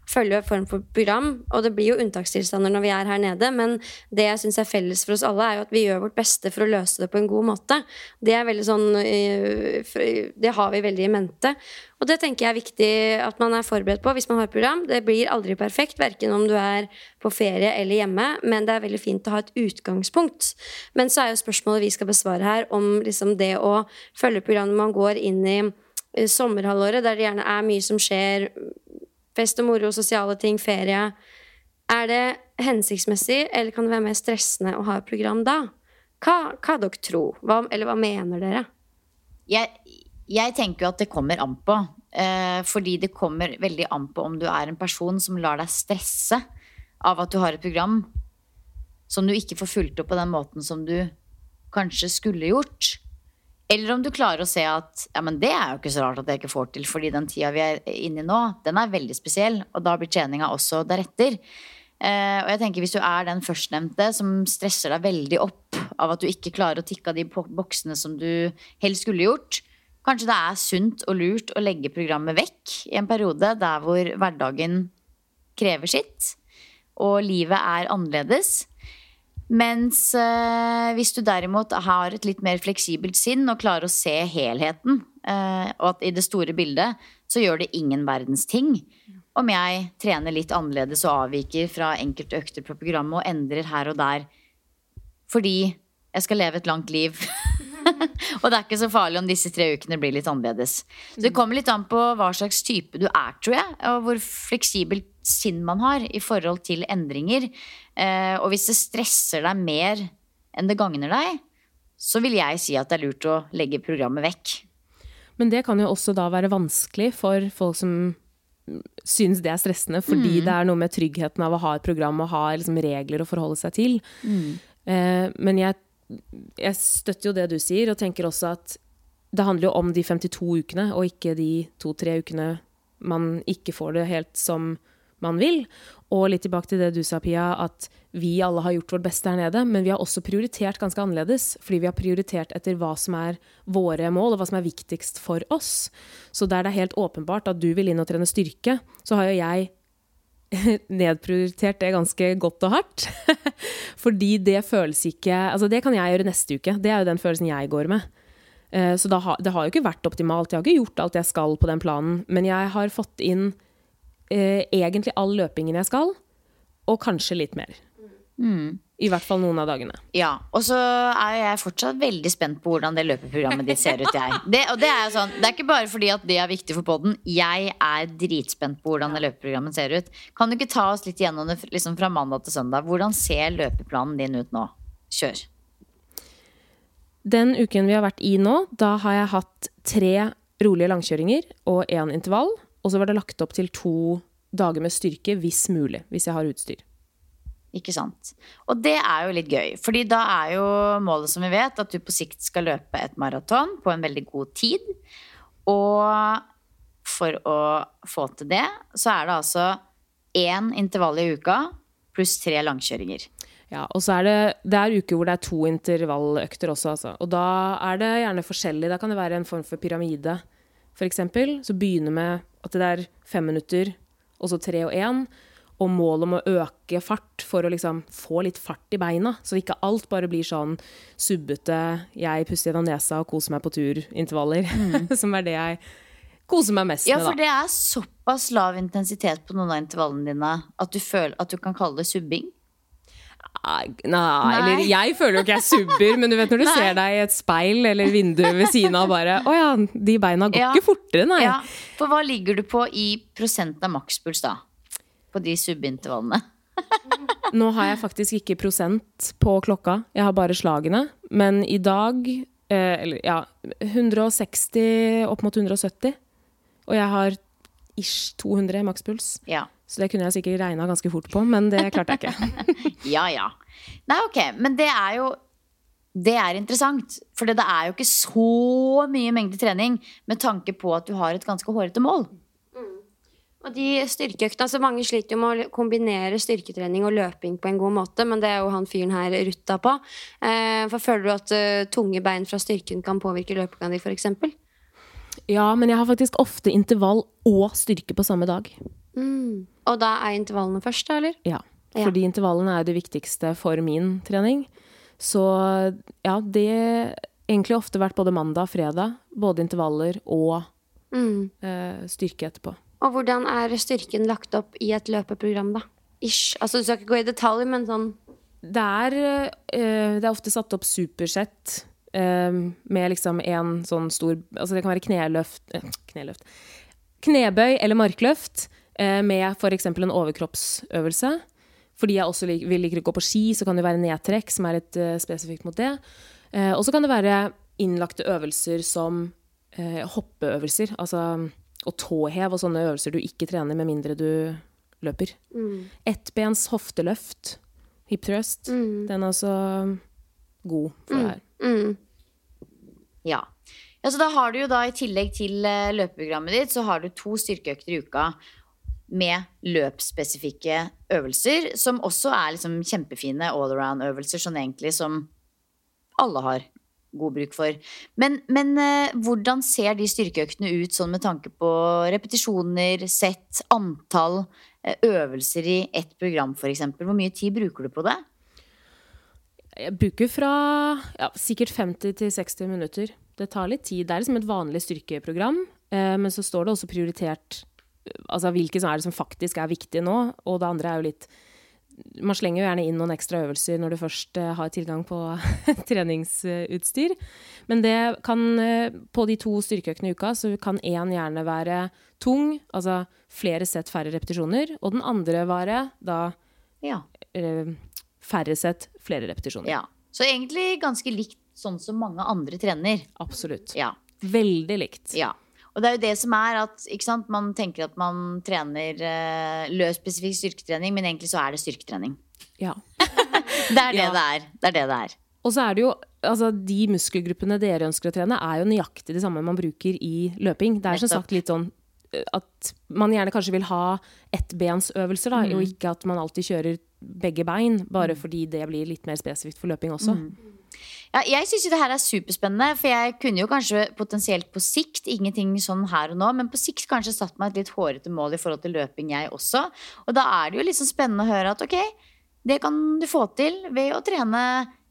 S5: følger en form for program, og det blir jo unntakstilstander når vi er her nede, men det jeg syns er felles for oss alle, er jo at vi gjør vårt beste for å løse det på en god måte. Det er veldig sånn øh, Det har vi veldig i mente. Og det tenker jeg er viktig at man er forberedt på hvis man har et program. Det blir aldri perfekt, verken om du er på ferie eller hjemme, men det er veldig fint å ha et utgangspunkt. Men så er jo spørsmålet vi skal besvare her, om liksom det å følge programmet man går inn i eh, sommerhalvåret, der det gjerne er mye som skjer, fest og moro, sosiale ting, ferie. Er det hensiktsmessig, eller kan det være mer stressende å ha et program da? Hva, hva dere tror? Hva, eller hva mener dere?
S4: Jeg, jeg tenker jo at det kommer an på. Eh, fordi det kommer veldig an på om du er en person som lar deg stresse av at du har et program som du ikke får fulgt opp på den måten som du kanskje skulle gjort. Eller om du klarer å se at ja, men det er jo ikke så rart at jeg ikke får til, fordi den tida vi er inne i nå, den er veldig spesiell, og da blir treninga også deretter. Eh, og jeg tenker hvis du er den førstnevnte som stresser deg veldig opp av at du ikke klarer å tikke av de boksene som du helst skulle gjort, kanskje det er sunt og lurt å legge programmet vekk i en periode der hvor hverdagen krever sitt, og livet er annerledes. Mens eh, hvis du derimot har et litt mer fleksibelt sinn og klarer å se helheten, eh, og at i det store bildet så gjør det ingen verdens ting om jeg trener litt annerledes og avviker fra enkelte økter på programmet og endrer her og der fordi jeg skal leve et langt liv. og det er ikke så farlig om disse tre ukene blir litt annerledes. Så det kommer litt an på hva slags type du er, tror jeg, og hvor fleksibelt sinn man har i forhold til endringer. Eh, og hvis det stresser deg mer enn det gagner deg, så vil jeg si at det er lurt å legge programmet vekk.
S6: Men det kan jo også da være vanskelig for folk som syns det er stressende, fordi
S4: Mm.
S6: det er noe med tryggheten av å ha et program og ha liksom regler å forholde seg til.
S4: Mm.
S6: Eh, men jeg, jeg støtter jo det du sier, og tenker også at det handler jo om de 52 ukene, og ikke de to-tre ukene man ikke får det helt som man vil. Og litt tilbake til det du sa, Pia, at vi alle har gjort vårt beste her nede, men vi har også prioritert ganske annerledes. Fordi vi har prioritert etter hva som er våre mål, og hva som er viktigst for oss. Så der det er helt åpenbart at du vil inn og trene styrke, så har jo jeg nedprioritert det ganske godt og hardt. Fordi det føles ikke Altså, det kan jeg gjøre neste uke. Det er jo den følelsen jeg går med. Eh, Så det har jo ikke vært optimalt. Jeg har ikke gjort alt jeg skal på den planen. Men jeg har fått inn eh, egentlig all løpingen jeg skal, og kanskje litt mer. I hvert fall noen av dagene.
S4: Ja, og så er jeg fortsatt veldig spent på hvordan det løpeprogrammet ditt ser ut. Jeg. Det, og det er, jo sånn, det er ikke bare fordi at det er viktig for podden. Jeg er dritspent på hvordan det løpeprogrammet ser ut. Kan du ikke ta oss litt gjennom det liksom fra mandag til søndag? Hvordan ser løpeplanen din ut nå? Kjør.
S6: Den uken vi har vært i nå, da har jeg hatt tre rolige langkjøringer og én intervall. Og så var det lagt opp til to dager med styrke, hvis mulig. Hvis jeg har utstyr.
S4: Ikke sant? Og det er jo litt gøy, fordi da er jo målet, som vi vet, at du på sikt skal løpe et maraton på en veldig god tid. Og for å få til det, så er det altså én intervall i uka pluss tre langkjøringer.
S6: Ja, og så er det, det er uker hvor det er to intervalløkter også, altså. Og da er det gjerne forskjellig. Da kan det være en form for pyramide, eksempel. Så begynner med at det er fem minutter, og så tre og én. Og mål om å øke fart for å liksom få litt fart i beina. Så ikke alt bare blir sånn subbete 'jeg puster gjennom nesa og koser meg på tur'-intervaller. Som er det jeg koser meg mest
S4: Ja,
S6: med,
S4: for det er såpass lav intensitet på noen av intervallene dine at du føler at du kan kalle det subbing.
S6: Nei, nei, eller jeg føler jo ikke jeg subber, men du vet når du ser deg i et speil eller vindu ved siden av bare Å ja, de beina går
S4: Ja.
S6: ikke fortere, nei.
S4: Ja, for hva ligger du på i prosent av makspuls da? På de subintervallene?
S6: Nå har jeg faktisk ikke prosent på klokka, jeg har bare slagene. Men i dag, eh, eller ja, 160 opp mot 170. Og jeg har ish 200 makspuls.
S4: Ja.
S6: Så det kunne jeg sikkert regna ganske fort på, men det klarte jeg ikke.
S4: Ja, ja. Nei, ok, men det er jo Det er interessant, for det er jo ikke så mye mengde trening med tanke på at du har et ganske hårete mål.
S5: Og de styrkeøktene, altså Mange sliter jo med å kombinere styrketrening og løping på en god måte, men det er jo han fyren her rutta på. Eh, for Føler du at uh, tunge bein fra styrken kan påvirke løpinga di, f.eks.?
S6: Ja, men jeg har faktisk ofte intervall og styrke på samme dag.
S5: Mm. Og da er intervallene først, da, eller?
S6: Ja,
S5: Ja.
S6: fordi intervallene er det viktigste for min trening. Så ja, det har egentlig ofte vært både mandag og fredag. Både intervaller og
S5: Mm.
S6: eh, styrke etterpå.
S5: Og hvordan er styrken lagt opp i et løpeprogram, da? Ish. Altså, Du skal ikke gå i detalj, men sånn
S6: Det er, eh, det er ofte satt opp supersett eh, med liksom en sånn stor Altså det kan være kneløft eh, Kneløft. Knebøy eller markløft eh, med f.eks. en overkroppsøvelse. Fordi jeg også lik, vil liker å gå på ski, så kan det være nedtrekk, som er et uh, spesifikt mot det. Eh, og så kan det være innlagte øvelser som eh, hoppeøvelser. Altså og tåhev og sånne øvelser du ikke trener med mindre du løper. Ettbens hofteløft, hip thrust, den er også god for det her.
S5: mm.
S4: Ja. ja. Så da har du jo da i tillegg til eh, løpeprogrammet ditt, så har du to styrkeøkter i uka med løpsspesifikke øvelser, som også er liksom kjempefine all-around-øvelser, sånn egentlig som alle har god bruk for. Men, men eh, hvordan ser de styrkeøktene ut sånn med tanke på repetisjoner, sett, antall eh, øvelser i ett program f.eks.? Hvor mye tid bruker du på det?
S6: Jeg bruker fra ja, sikkert 50 til 60 minutter. Det tar litt tid. Det er liksom et vanlig styrkeprogram, eh, men så står det også prioritert altså hvilke som er det som faktisk er viktige nå, og det andre er jo litt man slenger jo gjerne inn noen ekstra øvelser når du først uh, har tilgang på treningsutstyr. Men det kan, uh, på de to styrkeøkene i uka, så kan én gjerne være tung, altså flere sett, færre repetisjoner. Og den andre være da
S4: Ja.
S6: uh, færre sett, flere repetisjoner.
S4: ja. Så egentlig ganske likt sånn som mange andre trener.
S6: Absolutt.
S4: Ja.
S6: Veldig likt.
S4: Ja. Og det er jo det som er at sant? man tenker at man trener uh, løs spesifikk styrketrening, men egentlig så er det styrketrening.
S6: Ja.
S4: Det er det
S6: Ja.
S4: det er. Det er det det er.
S6: Og så er det jo altså De muskelgruppene dere ønsker å trene, er jo nøyaktig de samme man bruker i løping. Det er som sagt litt sånn eh, at man gjerne kanskje vil ha ettbensøvelser, da,
S4: Mm.
S6: og ikke at man alltid kjører begge bein, bare fordi det blir litt mer spesifikt for løping også.
S4: Ja, jeg syns det her er superspennende, for jeg kunne jo kanskje potensielt på sikt, ingenting sånn her og nå, men på sikt kanskje satt meg et litt hårete mål i forhold til løping, jeg også. Og da er det jo sånn spennende å høre at ok, det kan du få til ved å trene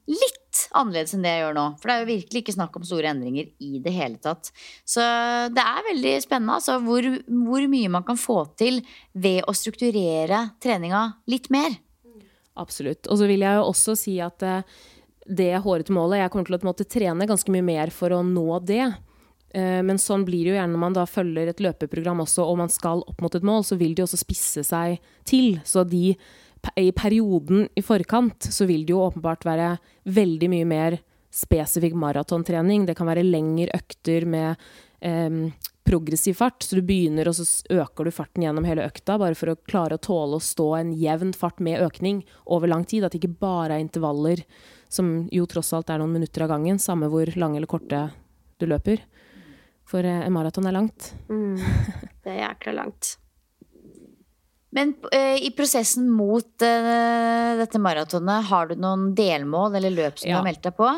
S4: litt annerledes enn det jeg gjør nå. For det er jo virkelig ikke snakk om store endringer i det hele tatt. Så det er veldig spennende altså, hvor, hvor mye man kan få til ved å strukturere treninga litt mer.
S6: Absolutt. Og så vil jeg jo også si at eh, det hårete målet Jeg kommer til å måtte trene ganske mye mer for å nå det. Eh, Men sånn blir det jo gjerne når man da følger et løpeprogram også, og man skal opp mot et mål, så vil det jo også spisse seg til. Så de, i perioden i forkant så vil det jo åpenbart være veldig mye mer spesifikk maratontrening. Det kan være lengre økter med em, progressiv fart. Så du begynner, og så øker du farten gjennom hele økta, bare for å klare å tåle å stå en jevn fart med økning over lang tid. At det ikke bare er intervaller, som jo tross alt er noen minutter av gangen, samme hvor lange eller korte du løper. For eh, en maraton er langt.
S5: Det er jækla langt.
S4: Men uh, i prosessen mot uh, dette maratonet, har du noen delmål eller løp som du har meldt deg på?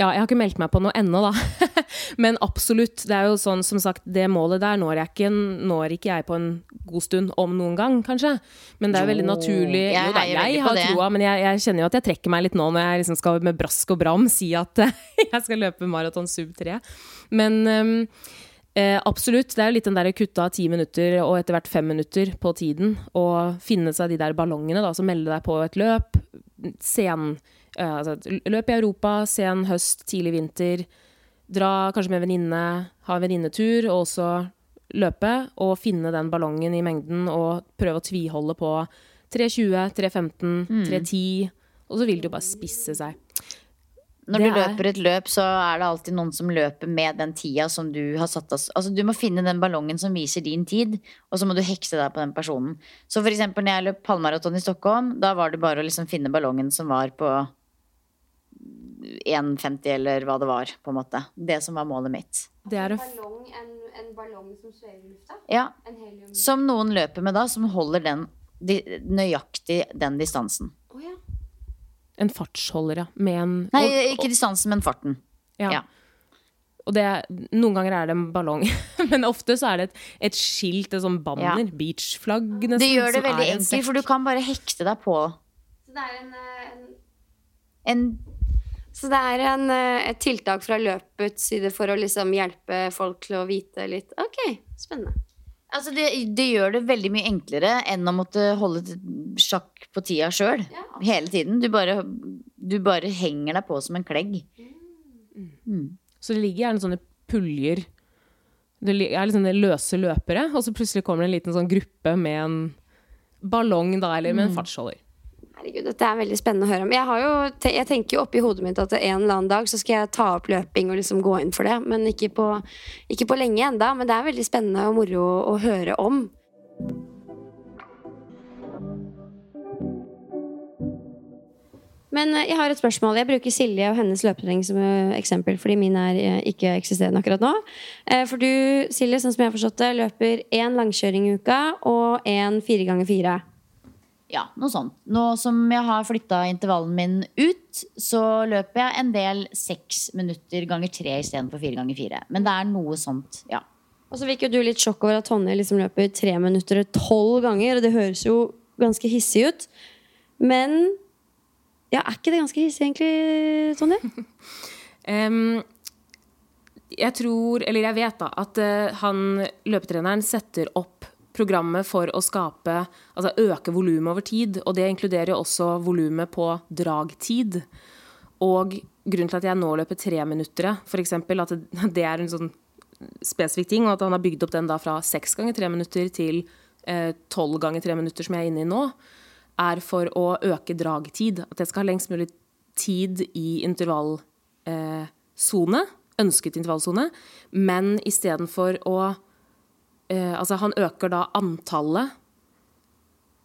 S6: Ja, jeg har ikke meldt meg på noe ennå, da. Men absolutt. Det er jo sånn, som sagt, det målet der når, jeg ikke, når ikke jeg på en god stund, om noen gang, kanskje. Men det er
S4: jo veldig
S6: naturlig.
S4: jeg
S6: jo da, jeg har troa, men jeg, jeg kjenner jo at jeg trekker meg litt nå når jeg liksom skal med brask og bram si at jeg skal løpe maraton sub 3. Men um, eh, absolutt. Det er jo litt den der kutta ti minutter og etter hvert fem minutter på tiden. Og finne seg de der ballongene, da. Så melde deg på et løp. Sen altså, løp i Europa, sen høst, tidlig vinter. Dra kanskje med venninne, ha en venninnetur, og også løpe. Og finne den ballongen i mengden, og prøve å tviholde på 3.20, 3.15, 3.10. Og så vil det jo bare spisse seg.
S4: Når du
S6: er-
S4: løper et løp, så er det alltid noen som løper med den tida som du har satt av. Altså, du må finne den ballongen som viser din tid, og så må du hekse deg på den personen. Så for eksempel når jeg løp halvmaraton i Stockholm, da var det bare å liksom finne ballongen som var på 1,50 eller hva det var, på en måte. Det som var målet mitt.
S6: Det er en
S5: Ballong, en, en ballong som svever i lufta?
S4: Ja,
S5: En.
S4: Som noen løper med da, som holder den de, nøyaktig den distansen.
S5: Oh, ja.
S6: en fartsholder, ja. Med en
S4: Nei,
S6: og-
S4: ikke distansen, men farten.
S6: Ja.
S4: Ja.
S6: Og det, noen ganger er det en ballong, men ofte så er det et, et skilt, et sånn banner,
S4: Ja.
S6: beachflagg nesten.
S4: Det gjør det veldig
S6: en
S4: enkelt, for du kan bare hekte deg på
S5: Så det er en, eh, en
S4: en
S5: Så det er en, eh, et tiltak fra løpets side for å liksom hjelpe folk til å vite litt Ok, spennende.
S4: Altså det, det gjør det veldig mye enklere enn å måtte holde sjakk på tida sjøl. Hele tiden. Du bare, du bare henger deg på som en klegg.
S6: Så det ligger gjerne sånne puljer Det er liksom det løse løpere, og så plutselig kommer det en liten sånn gruppe med en ballong, da, eller med en fartsholder.
S5: Herregud, dette er veldig spennende å høre om. Jeg, jo, jeg tenker jo oppi hodet mitt at en eller annen dag så skal jeg ta opp løping og liksom gå inn for det. Men ikke på, ikke på lenge enda, Men det er veldig spennende og moro å høre om. Men eh, jeg har et spørsmål. Jeg bruker Silje og hennes løpetrening som eh, eksempel, fordi min er eh, ikke eksisterende akkurat nå. For du, Silje, sånn som jeg har forstått det, løper én langkjøring i uka og én fire ganger fire.
S4: Ja, noe sånt. Nå som jeg har flytta intervallen min ut, så løper jeg en del seks minutter ganger tre istedenfor fire ganger fire. Men det er noe sånt, ja.
S5: Og så fikk jo du litt sjokk over at Tonje liksom løper tre minutter tolv ganger, og det høres jo ganske hissig ut. Men Ja, Er ikke det ganske hissig, egentlig, Tonje?
S6: um, jeg tror, eller jeg vet da, at eh, han løpetreneren setter opp programmet for å skape, altså øke volumet over tid. Og det inkluderer jo også volumet på dragtid. Og grunnen til at jeg nå løper treminuttere, f.eks., at det, er en sånn spesifikk ting, og at han har bygd opp den da fra seks ganger tre minutter til eh, tolv ganger tre minutter, som jeg er inne i nå, er for å øke dragtid. At jeg skal ha lengst mulig tid i intervallsone, eh, ønsket intervallsone, men istedenfor å eh, Altså, han øker da antallet,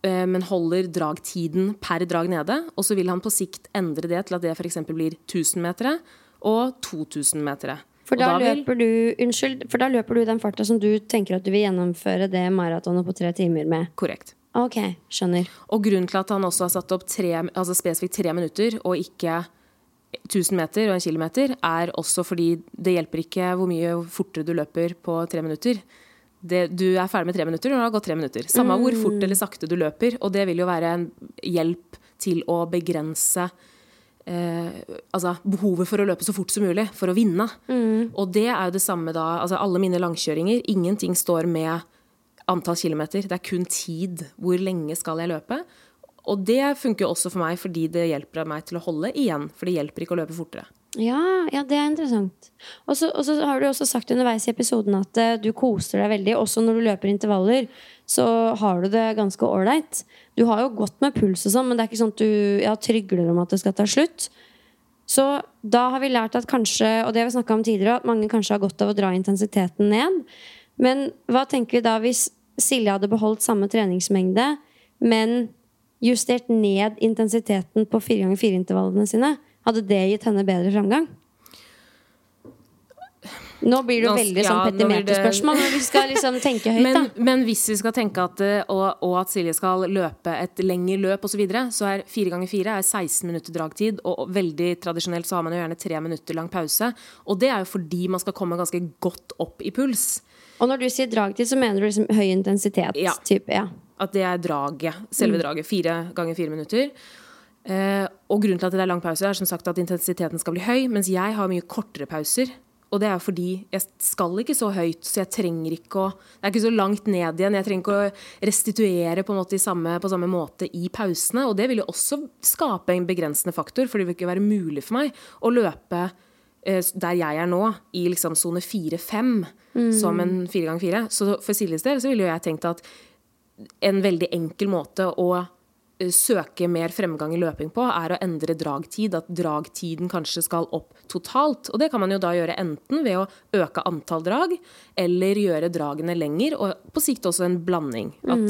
S6: eh, men holder dragtiden per drag nede. Og så vil han på sikt endre det til at det f.eks. blir 1000 metere og 2000 metere.
S5: For
S6: da,
S5: da,
S6: vil-
S5: løper du Unnskyld, for da løper du den farta som du tenker at du vil gjennomføre det maratonet på tre timer med.
S6: Korrekt.
S5: Ok, skjønner.
S6: Og grunnen til at han også har satt opp tre, altså spesifikt tre minutter, og ikke 1000 meter og en kilometer, er også fordi det hjelper ikke hvor mye fortere du løper på tre minutter. Det, du er ferdig med tre minutter og det har gått tre minutter. Samme hvor fort eller sakte du løper. Og det vil jo være en hjelp til å begrense eh, altså behovet for å løpe så fort som mulig for å vinne. Og det er jo det samme da. Altså alle mine langkjøringer, ingenting står med antall kilometer. Det er kun tid. Hvor lenge skal jeg løpe? Og det funker jo også for meg fordi det hjelper meg til å holde igjen. For det hjelper ikke å løpe fortere.
S5: Ja, ja, det er interessant. Og så har du også sagt underveis i episoden at uh, du koser deg veldig. Også når du løper intervaller, så har du det ganske ålreit. Du har jo godt med puls og sånn, men det er ikke sånn at du ja, trygler om at det skal ta slutt. Så da har vi lært at kanskje, og det har vi snakka om tidligere, at mange kanskje har godt av å dra intensiteten ned. Men hva tenker vi da hvis Silje hadde beholdt samme treningsmengde, men justert ned intensiteten på 4x4-intervallene sine? Hadde det gitt henne bedre framgang? Nå blir det jo veldig
S6: ja,
S5: sånn
S6: nå det-
S5: petimeterspørsmål når vi skal liksom tenke høyt,
S6: Men, men hvis vi skal tenke at, eh, og, og at Silje skal løpe et lengre løp osv., så, videre, så er fire ganger fire er 16 minutter dragtid. Og veldig tradisjonelt så har man jo gjerne tre minutter lang pause. Og det er jo fordi man skal komme ganske godt opp i puls.
S5: Og når du sier dragtid, så mener du liksom høy intensitet?
S6: Ja.
S5: Type, ja.
S6: At det er draget. Selve draget. Fire ganger fire minutter. Eh, og grunnen til at det er lang pause, er som sagt at intensiteten skal bli høy, mens jeg har mye kortere pauser. Og det er fordi jeg skal ikke så høyt, så jeg trenger ikke å Det er ikke så langt ned igjen. Jeg trenger ikke å restituere på, måte i samme, på samme måte i pausene. Og det vil jo også skape en begrensende faktor, for det vil ikke være mulig for meg å løpe eh, der jeg er nå, i liksom sone 4-5, som en 4x4. Så for Siljes del så ville jo jeg tenkt at en veldig enkel måte å søke mer fremgang i løping på, er å endre dragtid. At dragtiden kanskje skal opp totalt. Og det kan man jo da gjøre enten ved å øke antall drag, eller gjøre dragene lenger, og på sikt også en blanding. At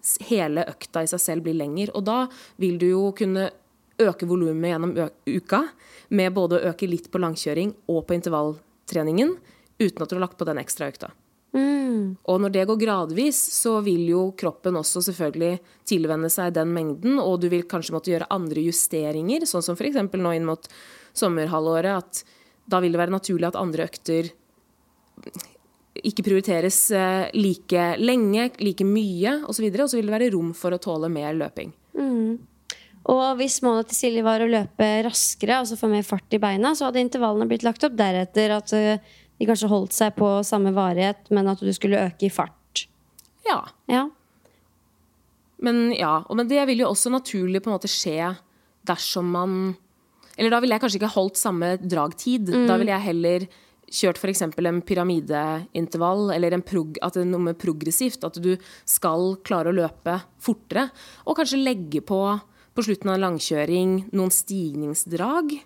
S6: s- hele økta i seg selv blir lenger. Og da vil du jo kunne øke volumet gjennom uka, med både å øke litt på langkjøring og på intervalltreningen, uten at du har lagt på den ekstra økta. Og når det går gradvis, så vil jo kroppen også selvfølgelig tilvenne seg den mengden, og du vil kanskje måtte gjøre andre justeringer, sånn som f.eks. nå inn mot sommerhalvåret, at da vil det være naturlig at andre økter ikke prioriteres eh, like lenge, like mye osv., og, og så vil det være rom for å tåle mer løping.
S5: Og hvis målet til Silje var å løpe raskere, altså få mer fart i beina, så hadde intervallene blitt lagt opp deretter at eh, de kanskje holdt seg på samme varighet, men at du skulle øke i fart.
S6: Ja.
S5: Ja.
S6: Men ja, men det vil jo også naturlig på en måte skje dersom man Eller da ville jeg kanskje ikke holdt samme dragtid. Da ville jeg heller kjørt f.eks. en pyramideintervall, eller en prog, at det er noe med progressivt. At du skal klare å løpe fortere. Og kanskje legge på på slutten av en langkjøring noen stigningsdrag.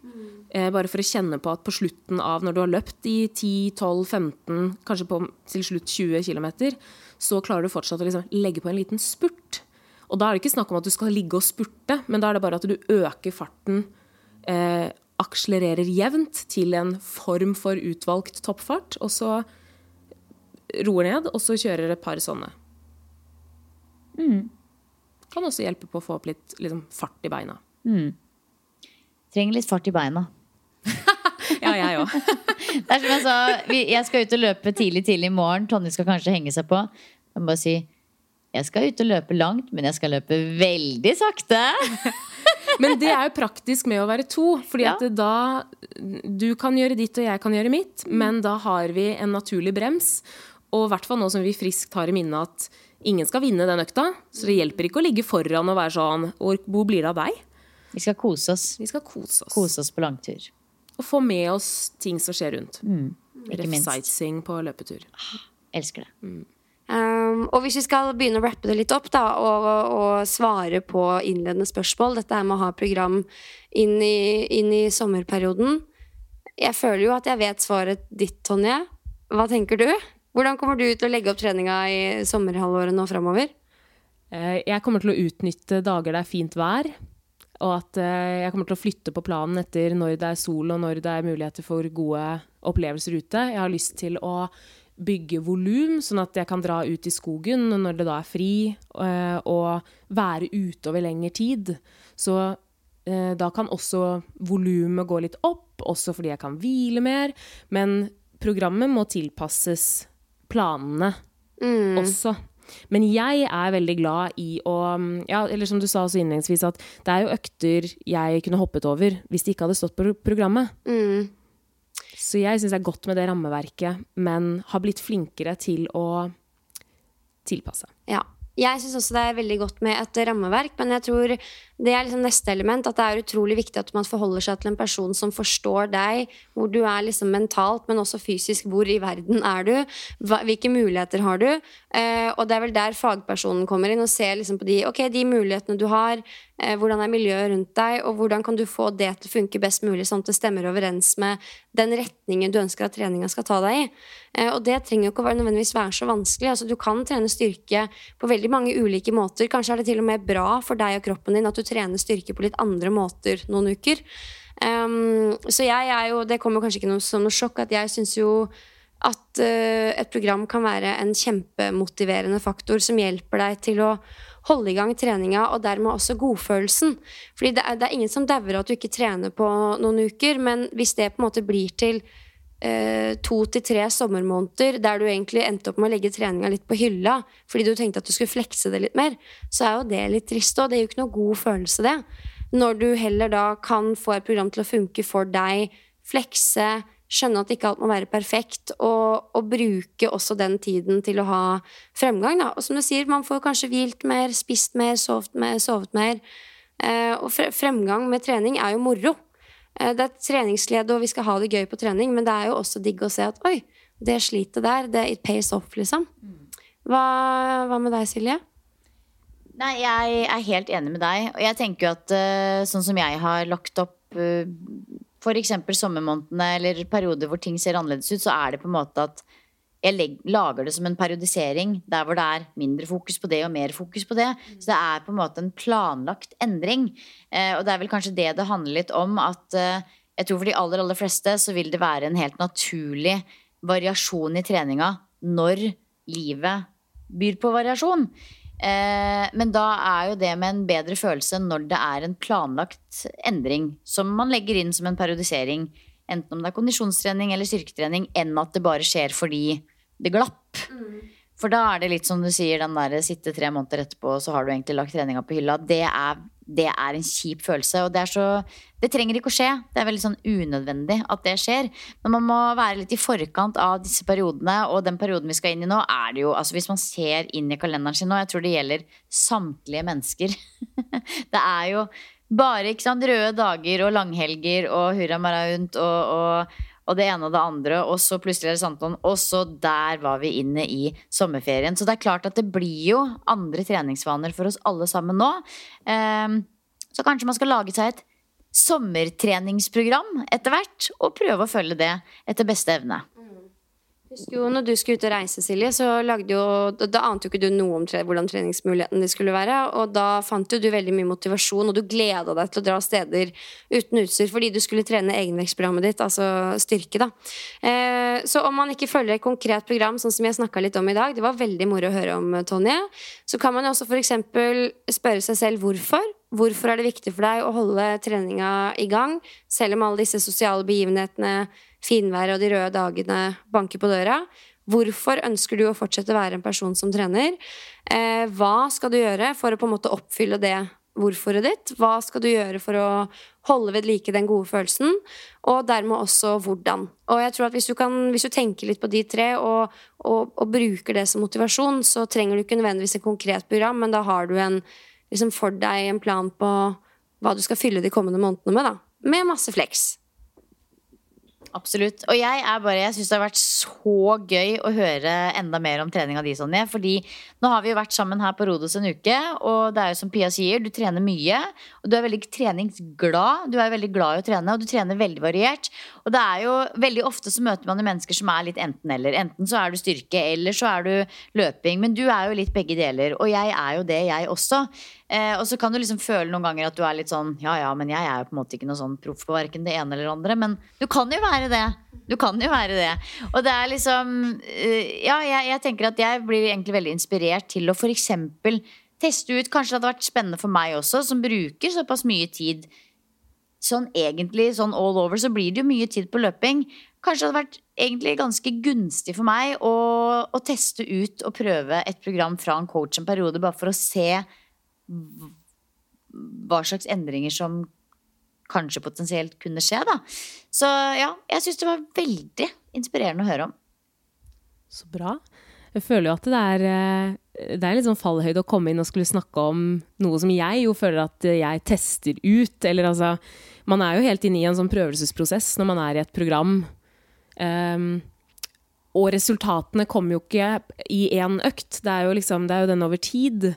S6: Eh, bare for å kjenne på at på slutten av når du har løpt i 10-12-15, kanskje på til slutt 20 km, så klarer du fortsatt å liksom legge på en liten spurt. Og da er det ikke snakk om at du skal ligge og spurte, men da er det bare at du øker farten, eh, akselererer jevnt til en form for utvalgt toppfart, og så roer ned, og så kjører et par sånne. Kan også hjelpe på å få opp litt liksom, fart i beina.
S4: Trenger litt fart i beina.
S6: Ja, jeg òg.
S4: Det er som jeg sa, jeg skal ut og løpe tidlig tidlig i morgen. Tonje skal kanskje henge seg på. Jeg må bare si jeg skal ut og løpe langt, men jeg skal løpe veldig sakte.
S6: Men det er jo praktisk med å være to, fordi
S4: Ja.
S6: at da Du kan gjøre ditt, og jeg kan gjøre mitt, men da har vi en naturlig brems. Og i hvert fall nå som vi friskt har i minne at ingen skal vinne den økta. Så det hjelper ikke å ligge foran og være sånn Hvor hvor blir det av deg?
S4: Vi skal kose oss.
S6: Vi skal kose oss.
S4: Kose oss på langtur.
S6: Og få med oss ting som skjer rundt.
S4: ikke minst.
S6: sightseeing på løpetur.
S4: Elsker det.
S5: Um, og hvis vi skal begynne å rappe det litt opp da, og, og svare på innledende spørsmål, dette her med å ha program inn i, inn i sommerperioden Jeg føler jo at jeg vet svaret ditt, Tonje. Hva tenker du? Hvordan kommer du til å legge opp treninga i sommerhalvåret nå framover?
S6: Eh, Jeg kommer til å utnytte dager det er fint vær. Og at eh, jeg kommer til å flytte på planen etter når det er sol og når det er muligheter for gode opplevelser ute. Jeg har lyst til å bygge volum, sånn at jeg kan dra ut i skogen når det da er fri, eh, og være ute over lengre tid. Så da kan også volumet gå litt opp, også fordi jeg kan hvile mer. Men programmet må tilpasses planene også. Men jeg er veldig glad i å ja, Eller som du sa også innledningsvis, at det er jo økter jeg kunne hoppet over hvis det ikke hadde stått på programmet. Så jeg syns det er godt med det rammeverket, men har blitt flinkere til å tilpasse.
S5: Ja. Jeg syns også det er veldig godt med et rammeverk, men jeg tror det er liksom neste element. At det er utrolig viktig at man forholder seg til en person som forstår deg, hvor du er liksom mentalt, men også fysisk. Hvor i verden er du? Hvilke muligheter har du? Eh, og det er vel der fagpersonen kommer inn og ser liksom på de, okay, de mulighetene du har. Eh, hvordan er miljøet rundt deg, og hvordan kan du få det til å funke best mulig, sånn at det stemmer overens med den retningen du ønsker at treninga skal ta deg i. Eh, og det trenger jo ikke å være nødvendigvis være så vanskelig. Altså, du kan trene styrke på veldig mange ulike måter. Kanskje er det til og med bra for deg og kroppen din at du trener styrke på litt andre måter noen uker. Um, så jeg er jo, det kommer kanskje ikke noe, som noe sjokk, at jeg syns jo at uh, et program kan være en kjempemotiverende faktor som hjelper deg til å holde i gang treninga, og dermed også godfølelsen. Fordi det er, det er ingen som dauer at du ikke trener på noen uker, men hvis det på en måte blir til eh, to til tre sommermåneder der du egentlig endte opp med å legge treninga litt på hylla fordi du tenkte at du skulle flekse det litt mer, så er jo det litt trist, og det er jo ikke noe god følelse, det. Når du heller da kan få et program til å funke for deg, flekse, skjønne at ikke alt må være perfekt, og, og bruke også den tiden til å ha fremgang. Da. Og som du sier, man får kanskje hvilt mer, spist mer, sovet mer. Sovet mer. Eh, og fremgang med trening er jo moro. Eh, det er treningsglede, og vi skal ha det gøy på trening, men det er jo også digg å se at oi, det slitet der, det it pays off, liksom. Hva, hva med deg, Silje?
S4: Nei, jeg er helt enig med deg. Og jeg tenker jo at eh, sånn som jeg har lagt opp uh, f.eks. sommermånedene eller perioder hvor ting ser annerledes ut, så er det på en måte at jeg lager det som en periodisering der hvor det er mindre fokus på det og mer fokus på det. Så det er på en måte en planlagt endring. Eh, og det er vel kanskje det det handler litt om at eh, jeg tror for de aller, aller fleste så vil det være en helt naturlig variasjon i treninga når livet byr på variasjon. Eh, men da er jo det med en bedre følelse når det er en planlagt endring som man legger inn som en periodisering. Enten om det er kondisjonstrening eller styrketrening, enn at det bare skjer fordi det glapp. For da er det litt som du sier, den der sitte tre måneder etterpå, så har du egentlig lagt treninga på hylla. Det er, det er en kjip følelse. Og det er så Det trenger ikke å skje. Det er veldig sånn unødvendig at det skjer. Men man må være litt i forkant av disse periodene, og den perioden vi skal inn i nå, er det jo Altså hvis man ser inn i kalenderen sin nå, jeg tror det gjelder samtlige mennesker. det er jo bare ikke sant, røde dager og langhelger og hurra meg rundt og, og, og det ene og det andre, og så plutselig er det sankthansaften, og så der var vi inne i sommerferien. Så det er klart at det blir jo andre treningsvaner for oss alle sammen nå. Ehm, så kanskje man skal lage seg et sommertreningsprogram etter hvert, og prøve å følge det etter beste evne.
S5: Husker jo når du skulle ut og reise, Silje, så lagde jo Da, ante jo ikke du noe om tre, hvordan treningsmulighetene skulle være. Og da fant jo du veldig mye motivasjon, og du gleda deg til å dra steder uten utstyr fordi du skulle trene egenvekstprogrammet ditt, altså styrke, da. Eh, så om man ikke følger et konkret program, sånn som jeg snakka litt om i dag, det var veldig moro å høre om, Tonje, så kan man jo også f.eks. spørre seg selv hvorfor. Hvorfor er det viktig for deg å holde treninga i gang, selv om alle disse sosiale begivenhetene finværet og de røde dagene banker på døra. Hvorfor ønsker du å fortsette å være en person som trener? Eh, hva skal du gjøre for å på en måte oppfylle det hvorforet ditt. Hva skal du gjøre for å holde ved like den gode følelsen? Og dermed også hvordan. Og jeg tror at hvis du, kan, hvis du tenker litt på de tre, og, og, og, bruker det som motivasjon, så trenger du ikke nødvendigvis et konkret program, men da har du en, liksom for deg en plan på hva du skal fylle de kommende månedene med. da. Med masse flex.
S4: Absolutt. Og jeg er bare, jeg syns det har vært så gøy å høre enda mer om treninga di, Sonje. Fordi nå har vi jo vært sammen her på Rodos en uke, og det er jo som Pia sier, du trener mye. Og du er veldig treningsglad. Du er veldig glad i å trene, og du trener veldig variert. Og det er jo veldig ofte så møter man jo mennesker som er litt enten-eller. Enten så er du styrke, eller så er du løping. Men du er jo litt begge deler. Og jeg er jo det, jeg også. Eh, og så kan du liksom føle noen ganger at du er litt sånn Ja ja, men jeg er jo på en måte ikke noe sånn proff på verken det ene eller det andre. Men du kan jo være det. Du kan jo være det. Og det er liksom uh, Ja, jeg, jeg, tenker at jeg blir egentlig veldig inspirert til å f.eks. teste ut Kanskje det hadde vært spennende for meg også, som bruker såpass mye tid. Sånn egentlig, sånn all over, så blir det jo mye tid på løping. Kanskje det hadde vært egentlig ganske gunstig for meg å, å teste ut og prøve et program fra en coach en periode, bare for å se hva slags endringer som kanskje potensielt kunne skje, da. Så ja, jeg syns det var veldig inspirerende å høre om.
S6: Så bra. Jeg føler jo at det er, eh, det er litt sånn fallhøyde å komme inn og skulle snakke om noe som jeg jo føler at jeg tester ut. Eller altså Man er jo helt inne i en sånn prøvelsesprosess når man er i et program. Um, og resultatene kommer jo ikke i én økt. Det er jo liksom, det er jo den over tid.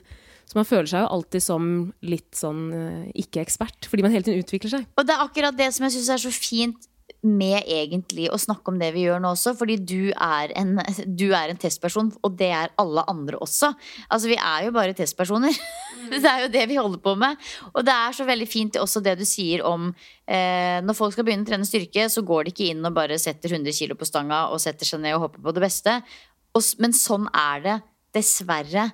S6: Så man føler seg jo alltid som litt sånn uh, ikke-ekspert, fordi man hele tiden utvikler seg.
S4: Og det er akkurat det som jeg syns er så fint med egentlig å snakke om det vi gjør nå også, fordi du er, en, du er en testperson, og det er alle andre også. Altså, vi er jo bare testpersoner. det er jo det vi holder på med. Og det er så veldig fint også det du sier om eh, når folk skal begynne å trene styrke, så går de ikke inn og bare setter 100 kg på stanga og setter seg ned og håper på det beste. Og, men sånn er det dessverre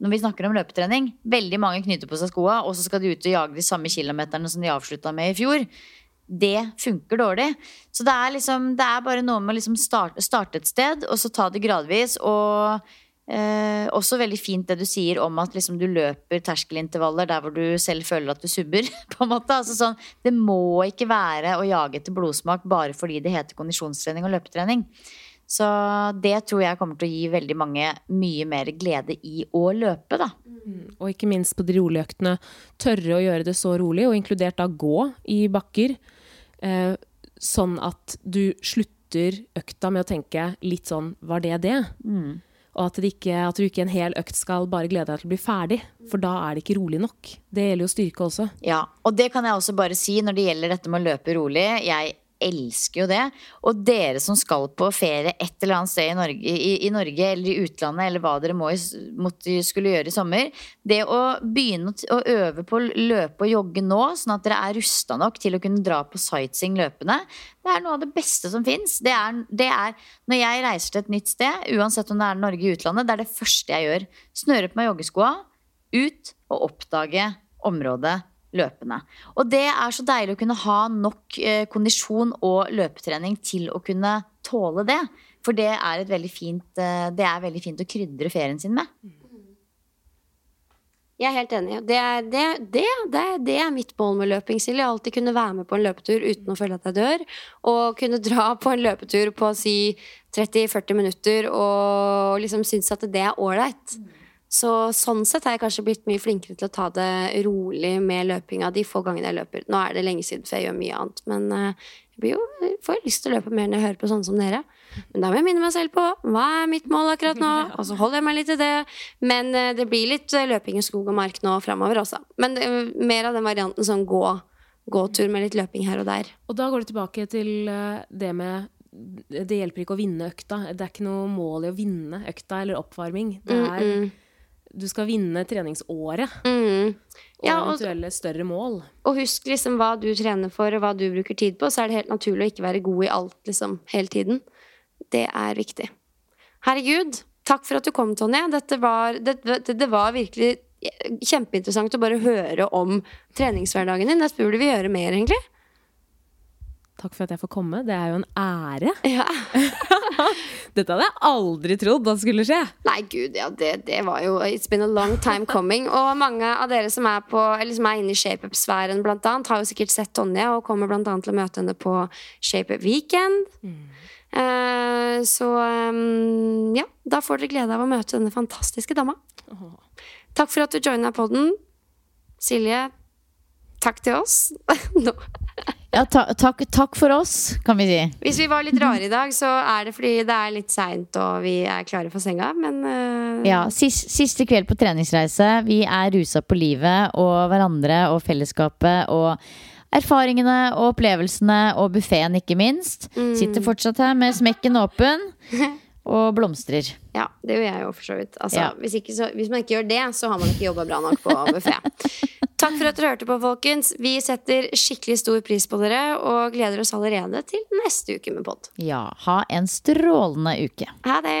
S4: når vi snakker om løpetrening. Veldig mange knyter på seg skoa, og så skal de ut og jage de samme kilometerne som de avslutta med i fjor. Det funker dårlig. Så det er, liksom, det er bare noe med å liksom starte, starte, et sted, og så ta det gradvis. Og eh, også veldig fint det du sier om at liksom du løper terskelintervaller der hvor du selv føler at du subber. på en måte. Altså sånn, det må ikke være å jage etter blodsmak bare fordi det heter kondisjonstrening og løpetrening. Så det tror jeg kommer til å gi veldig mange mye mer glede i å løpe, da.
S6: Mm. Og ikke minst på de rolige øktene. Tørre å gjøre det så rolig, og inkludert da gå i bakker. Eh, sånn at du slutter økta med å tenke litt sånn Var det det? Mm. Og at, det ikke, at, du ikke en hel økt skal bare glede deg til å bli ferdig. For da er det ikke rolig nok. Det gjelder jo styrke også.
S4: Ja, og det kan jeg også bare si når det gjelder dette med å løpe rolig. Jeg elsker jo det. Og dere som skal på ferie et eller annet sted i Norge, i, i Norge eller i utlandet, eller hva dere må, måtte, skulle gjøre i sommer Det å begynne å øve på å løpe og jogge nå, sånn at dere er rusta nok til å kunne dra på sightseeing løpende, det er noe av det beste som fins. Det, det, er når jeg reiser til et nytt sted, uansett om det er Norge i utlandet, det er det første jeg gjør. Snøre på meg joggeskoa, ut og oppdage området løpende. Og det er så deilig å kunne ha nok eh, kondisjon og løpetrening til å kunne tåle det. For det er, veldig fint, eh, det er veldig fint å krydre ferien sin med.
S5: Jeg er helt enig. Det er, det, det, det er, mitt mål med løping, Silje. Alltid kunne være med på en løpetur uten å føle at jeg dør. Og kunne dra på en løpetur på si 30-40 minutter og liksom synes at det er ålreit. Så sånn sett har jeg kanskje blitt mye flinkere til å ta det rolig med løpinga de få gangene jeg løper. Nå er det lenge siden, for jeg gjør mye annet. Men uh, jeg jo, får jo lyst til å løpe mer når jeg hører på sånne som dere. Men da må jeg minne meg selv på hva er mitt mål akkurat nå, og så holder jeg meg litt til det. Men uh, det blir litt uh, løping i skog og mark nå framover også. Men mer av den varianten sånn gå, gåtur med litt løping her og der.
S6: Og da går det tilbake til det med det hjelper ikke å vinne økta. Det er ikke noe mål i å vinne økta eller oppvarming. Det er mm -mm du skal vinne treningsåret. Mm. Ja, og eventuelle større mål.
S5: Og husk liksom hva du trener for, og hva du bruker tid på. Så er det helt naturlig å ikke være god i alt liksom, hele tiden. Det er viktig. Herregud, takk for at du kom, Tonje. Dette var, det, det, det var virkelig kjempeinteressant å bare høre om treningshverdagen din. Det burde vi gjøre mer, egentlig.
S6: Takk for at jeg får komme. Det er jo en ære.
S5: Ja.
S6: Dette hadde jeg aldri trodd at skulle skje.
S5: Nei, gud, ja, det, det var jo It's been a long time coming. Og mange av dere som er, på, eller som er inne i shapeup-sfæren, blant annet, har jo sikkert sett Tonje og kommer blant annet til å møte henne på Shapeup Weekend. Eh, så um, ja, da får dere glede av å møte denne fantastiske dama. Takk for at du joina podden. Silje, takk til oss. Nå.
S4: Ja, ta, takk, takk for oss, kan vi si.
S5: Hvis vi var litt rare i dag, så er det fordi det er litt seint og vi er klare for senga, men uh...
S4: Ja, Siste, Siste kveld på treningsreise. Vi er rusa på livet og hverandre og fellesskapet og erfaringene og opplevelsene og buffeen, ikke minst. Sitter fortsatt her med smekken åpen og blomstrer.
S5: Ja, det gjør jeg jo for så vidt. Altså,
S4: Ja.
S5: hvis, ikke så, hvis man ikke gjør det, så har man ikke jobba bra nok på buffé. Takk for at dere hørte på, folkens. Vi setter skikkelig stor pris på dere og gleder oss allerede til neste uke med pod.
S4: Ja, ha en strålende uke.
S5: Ha det!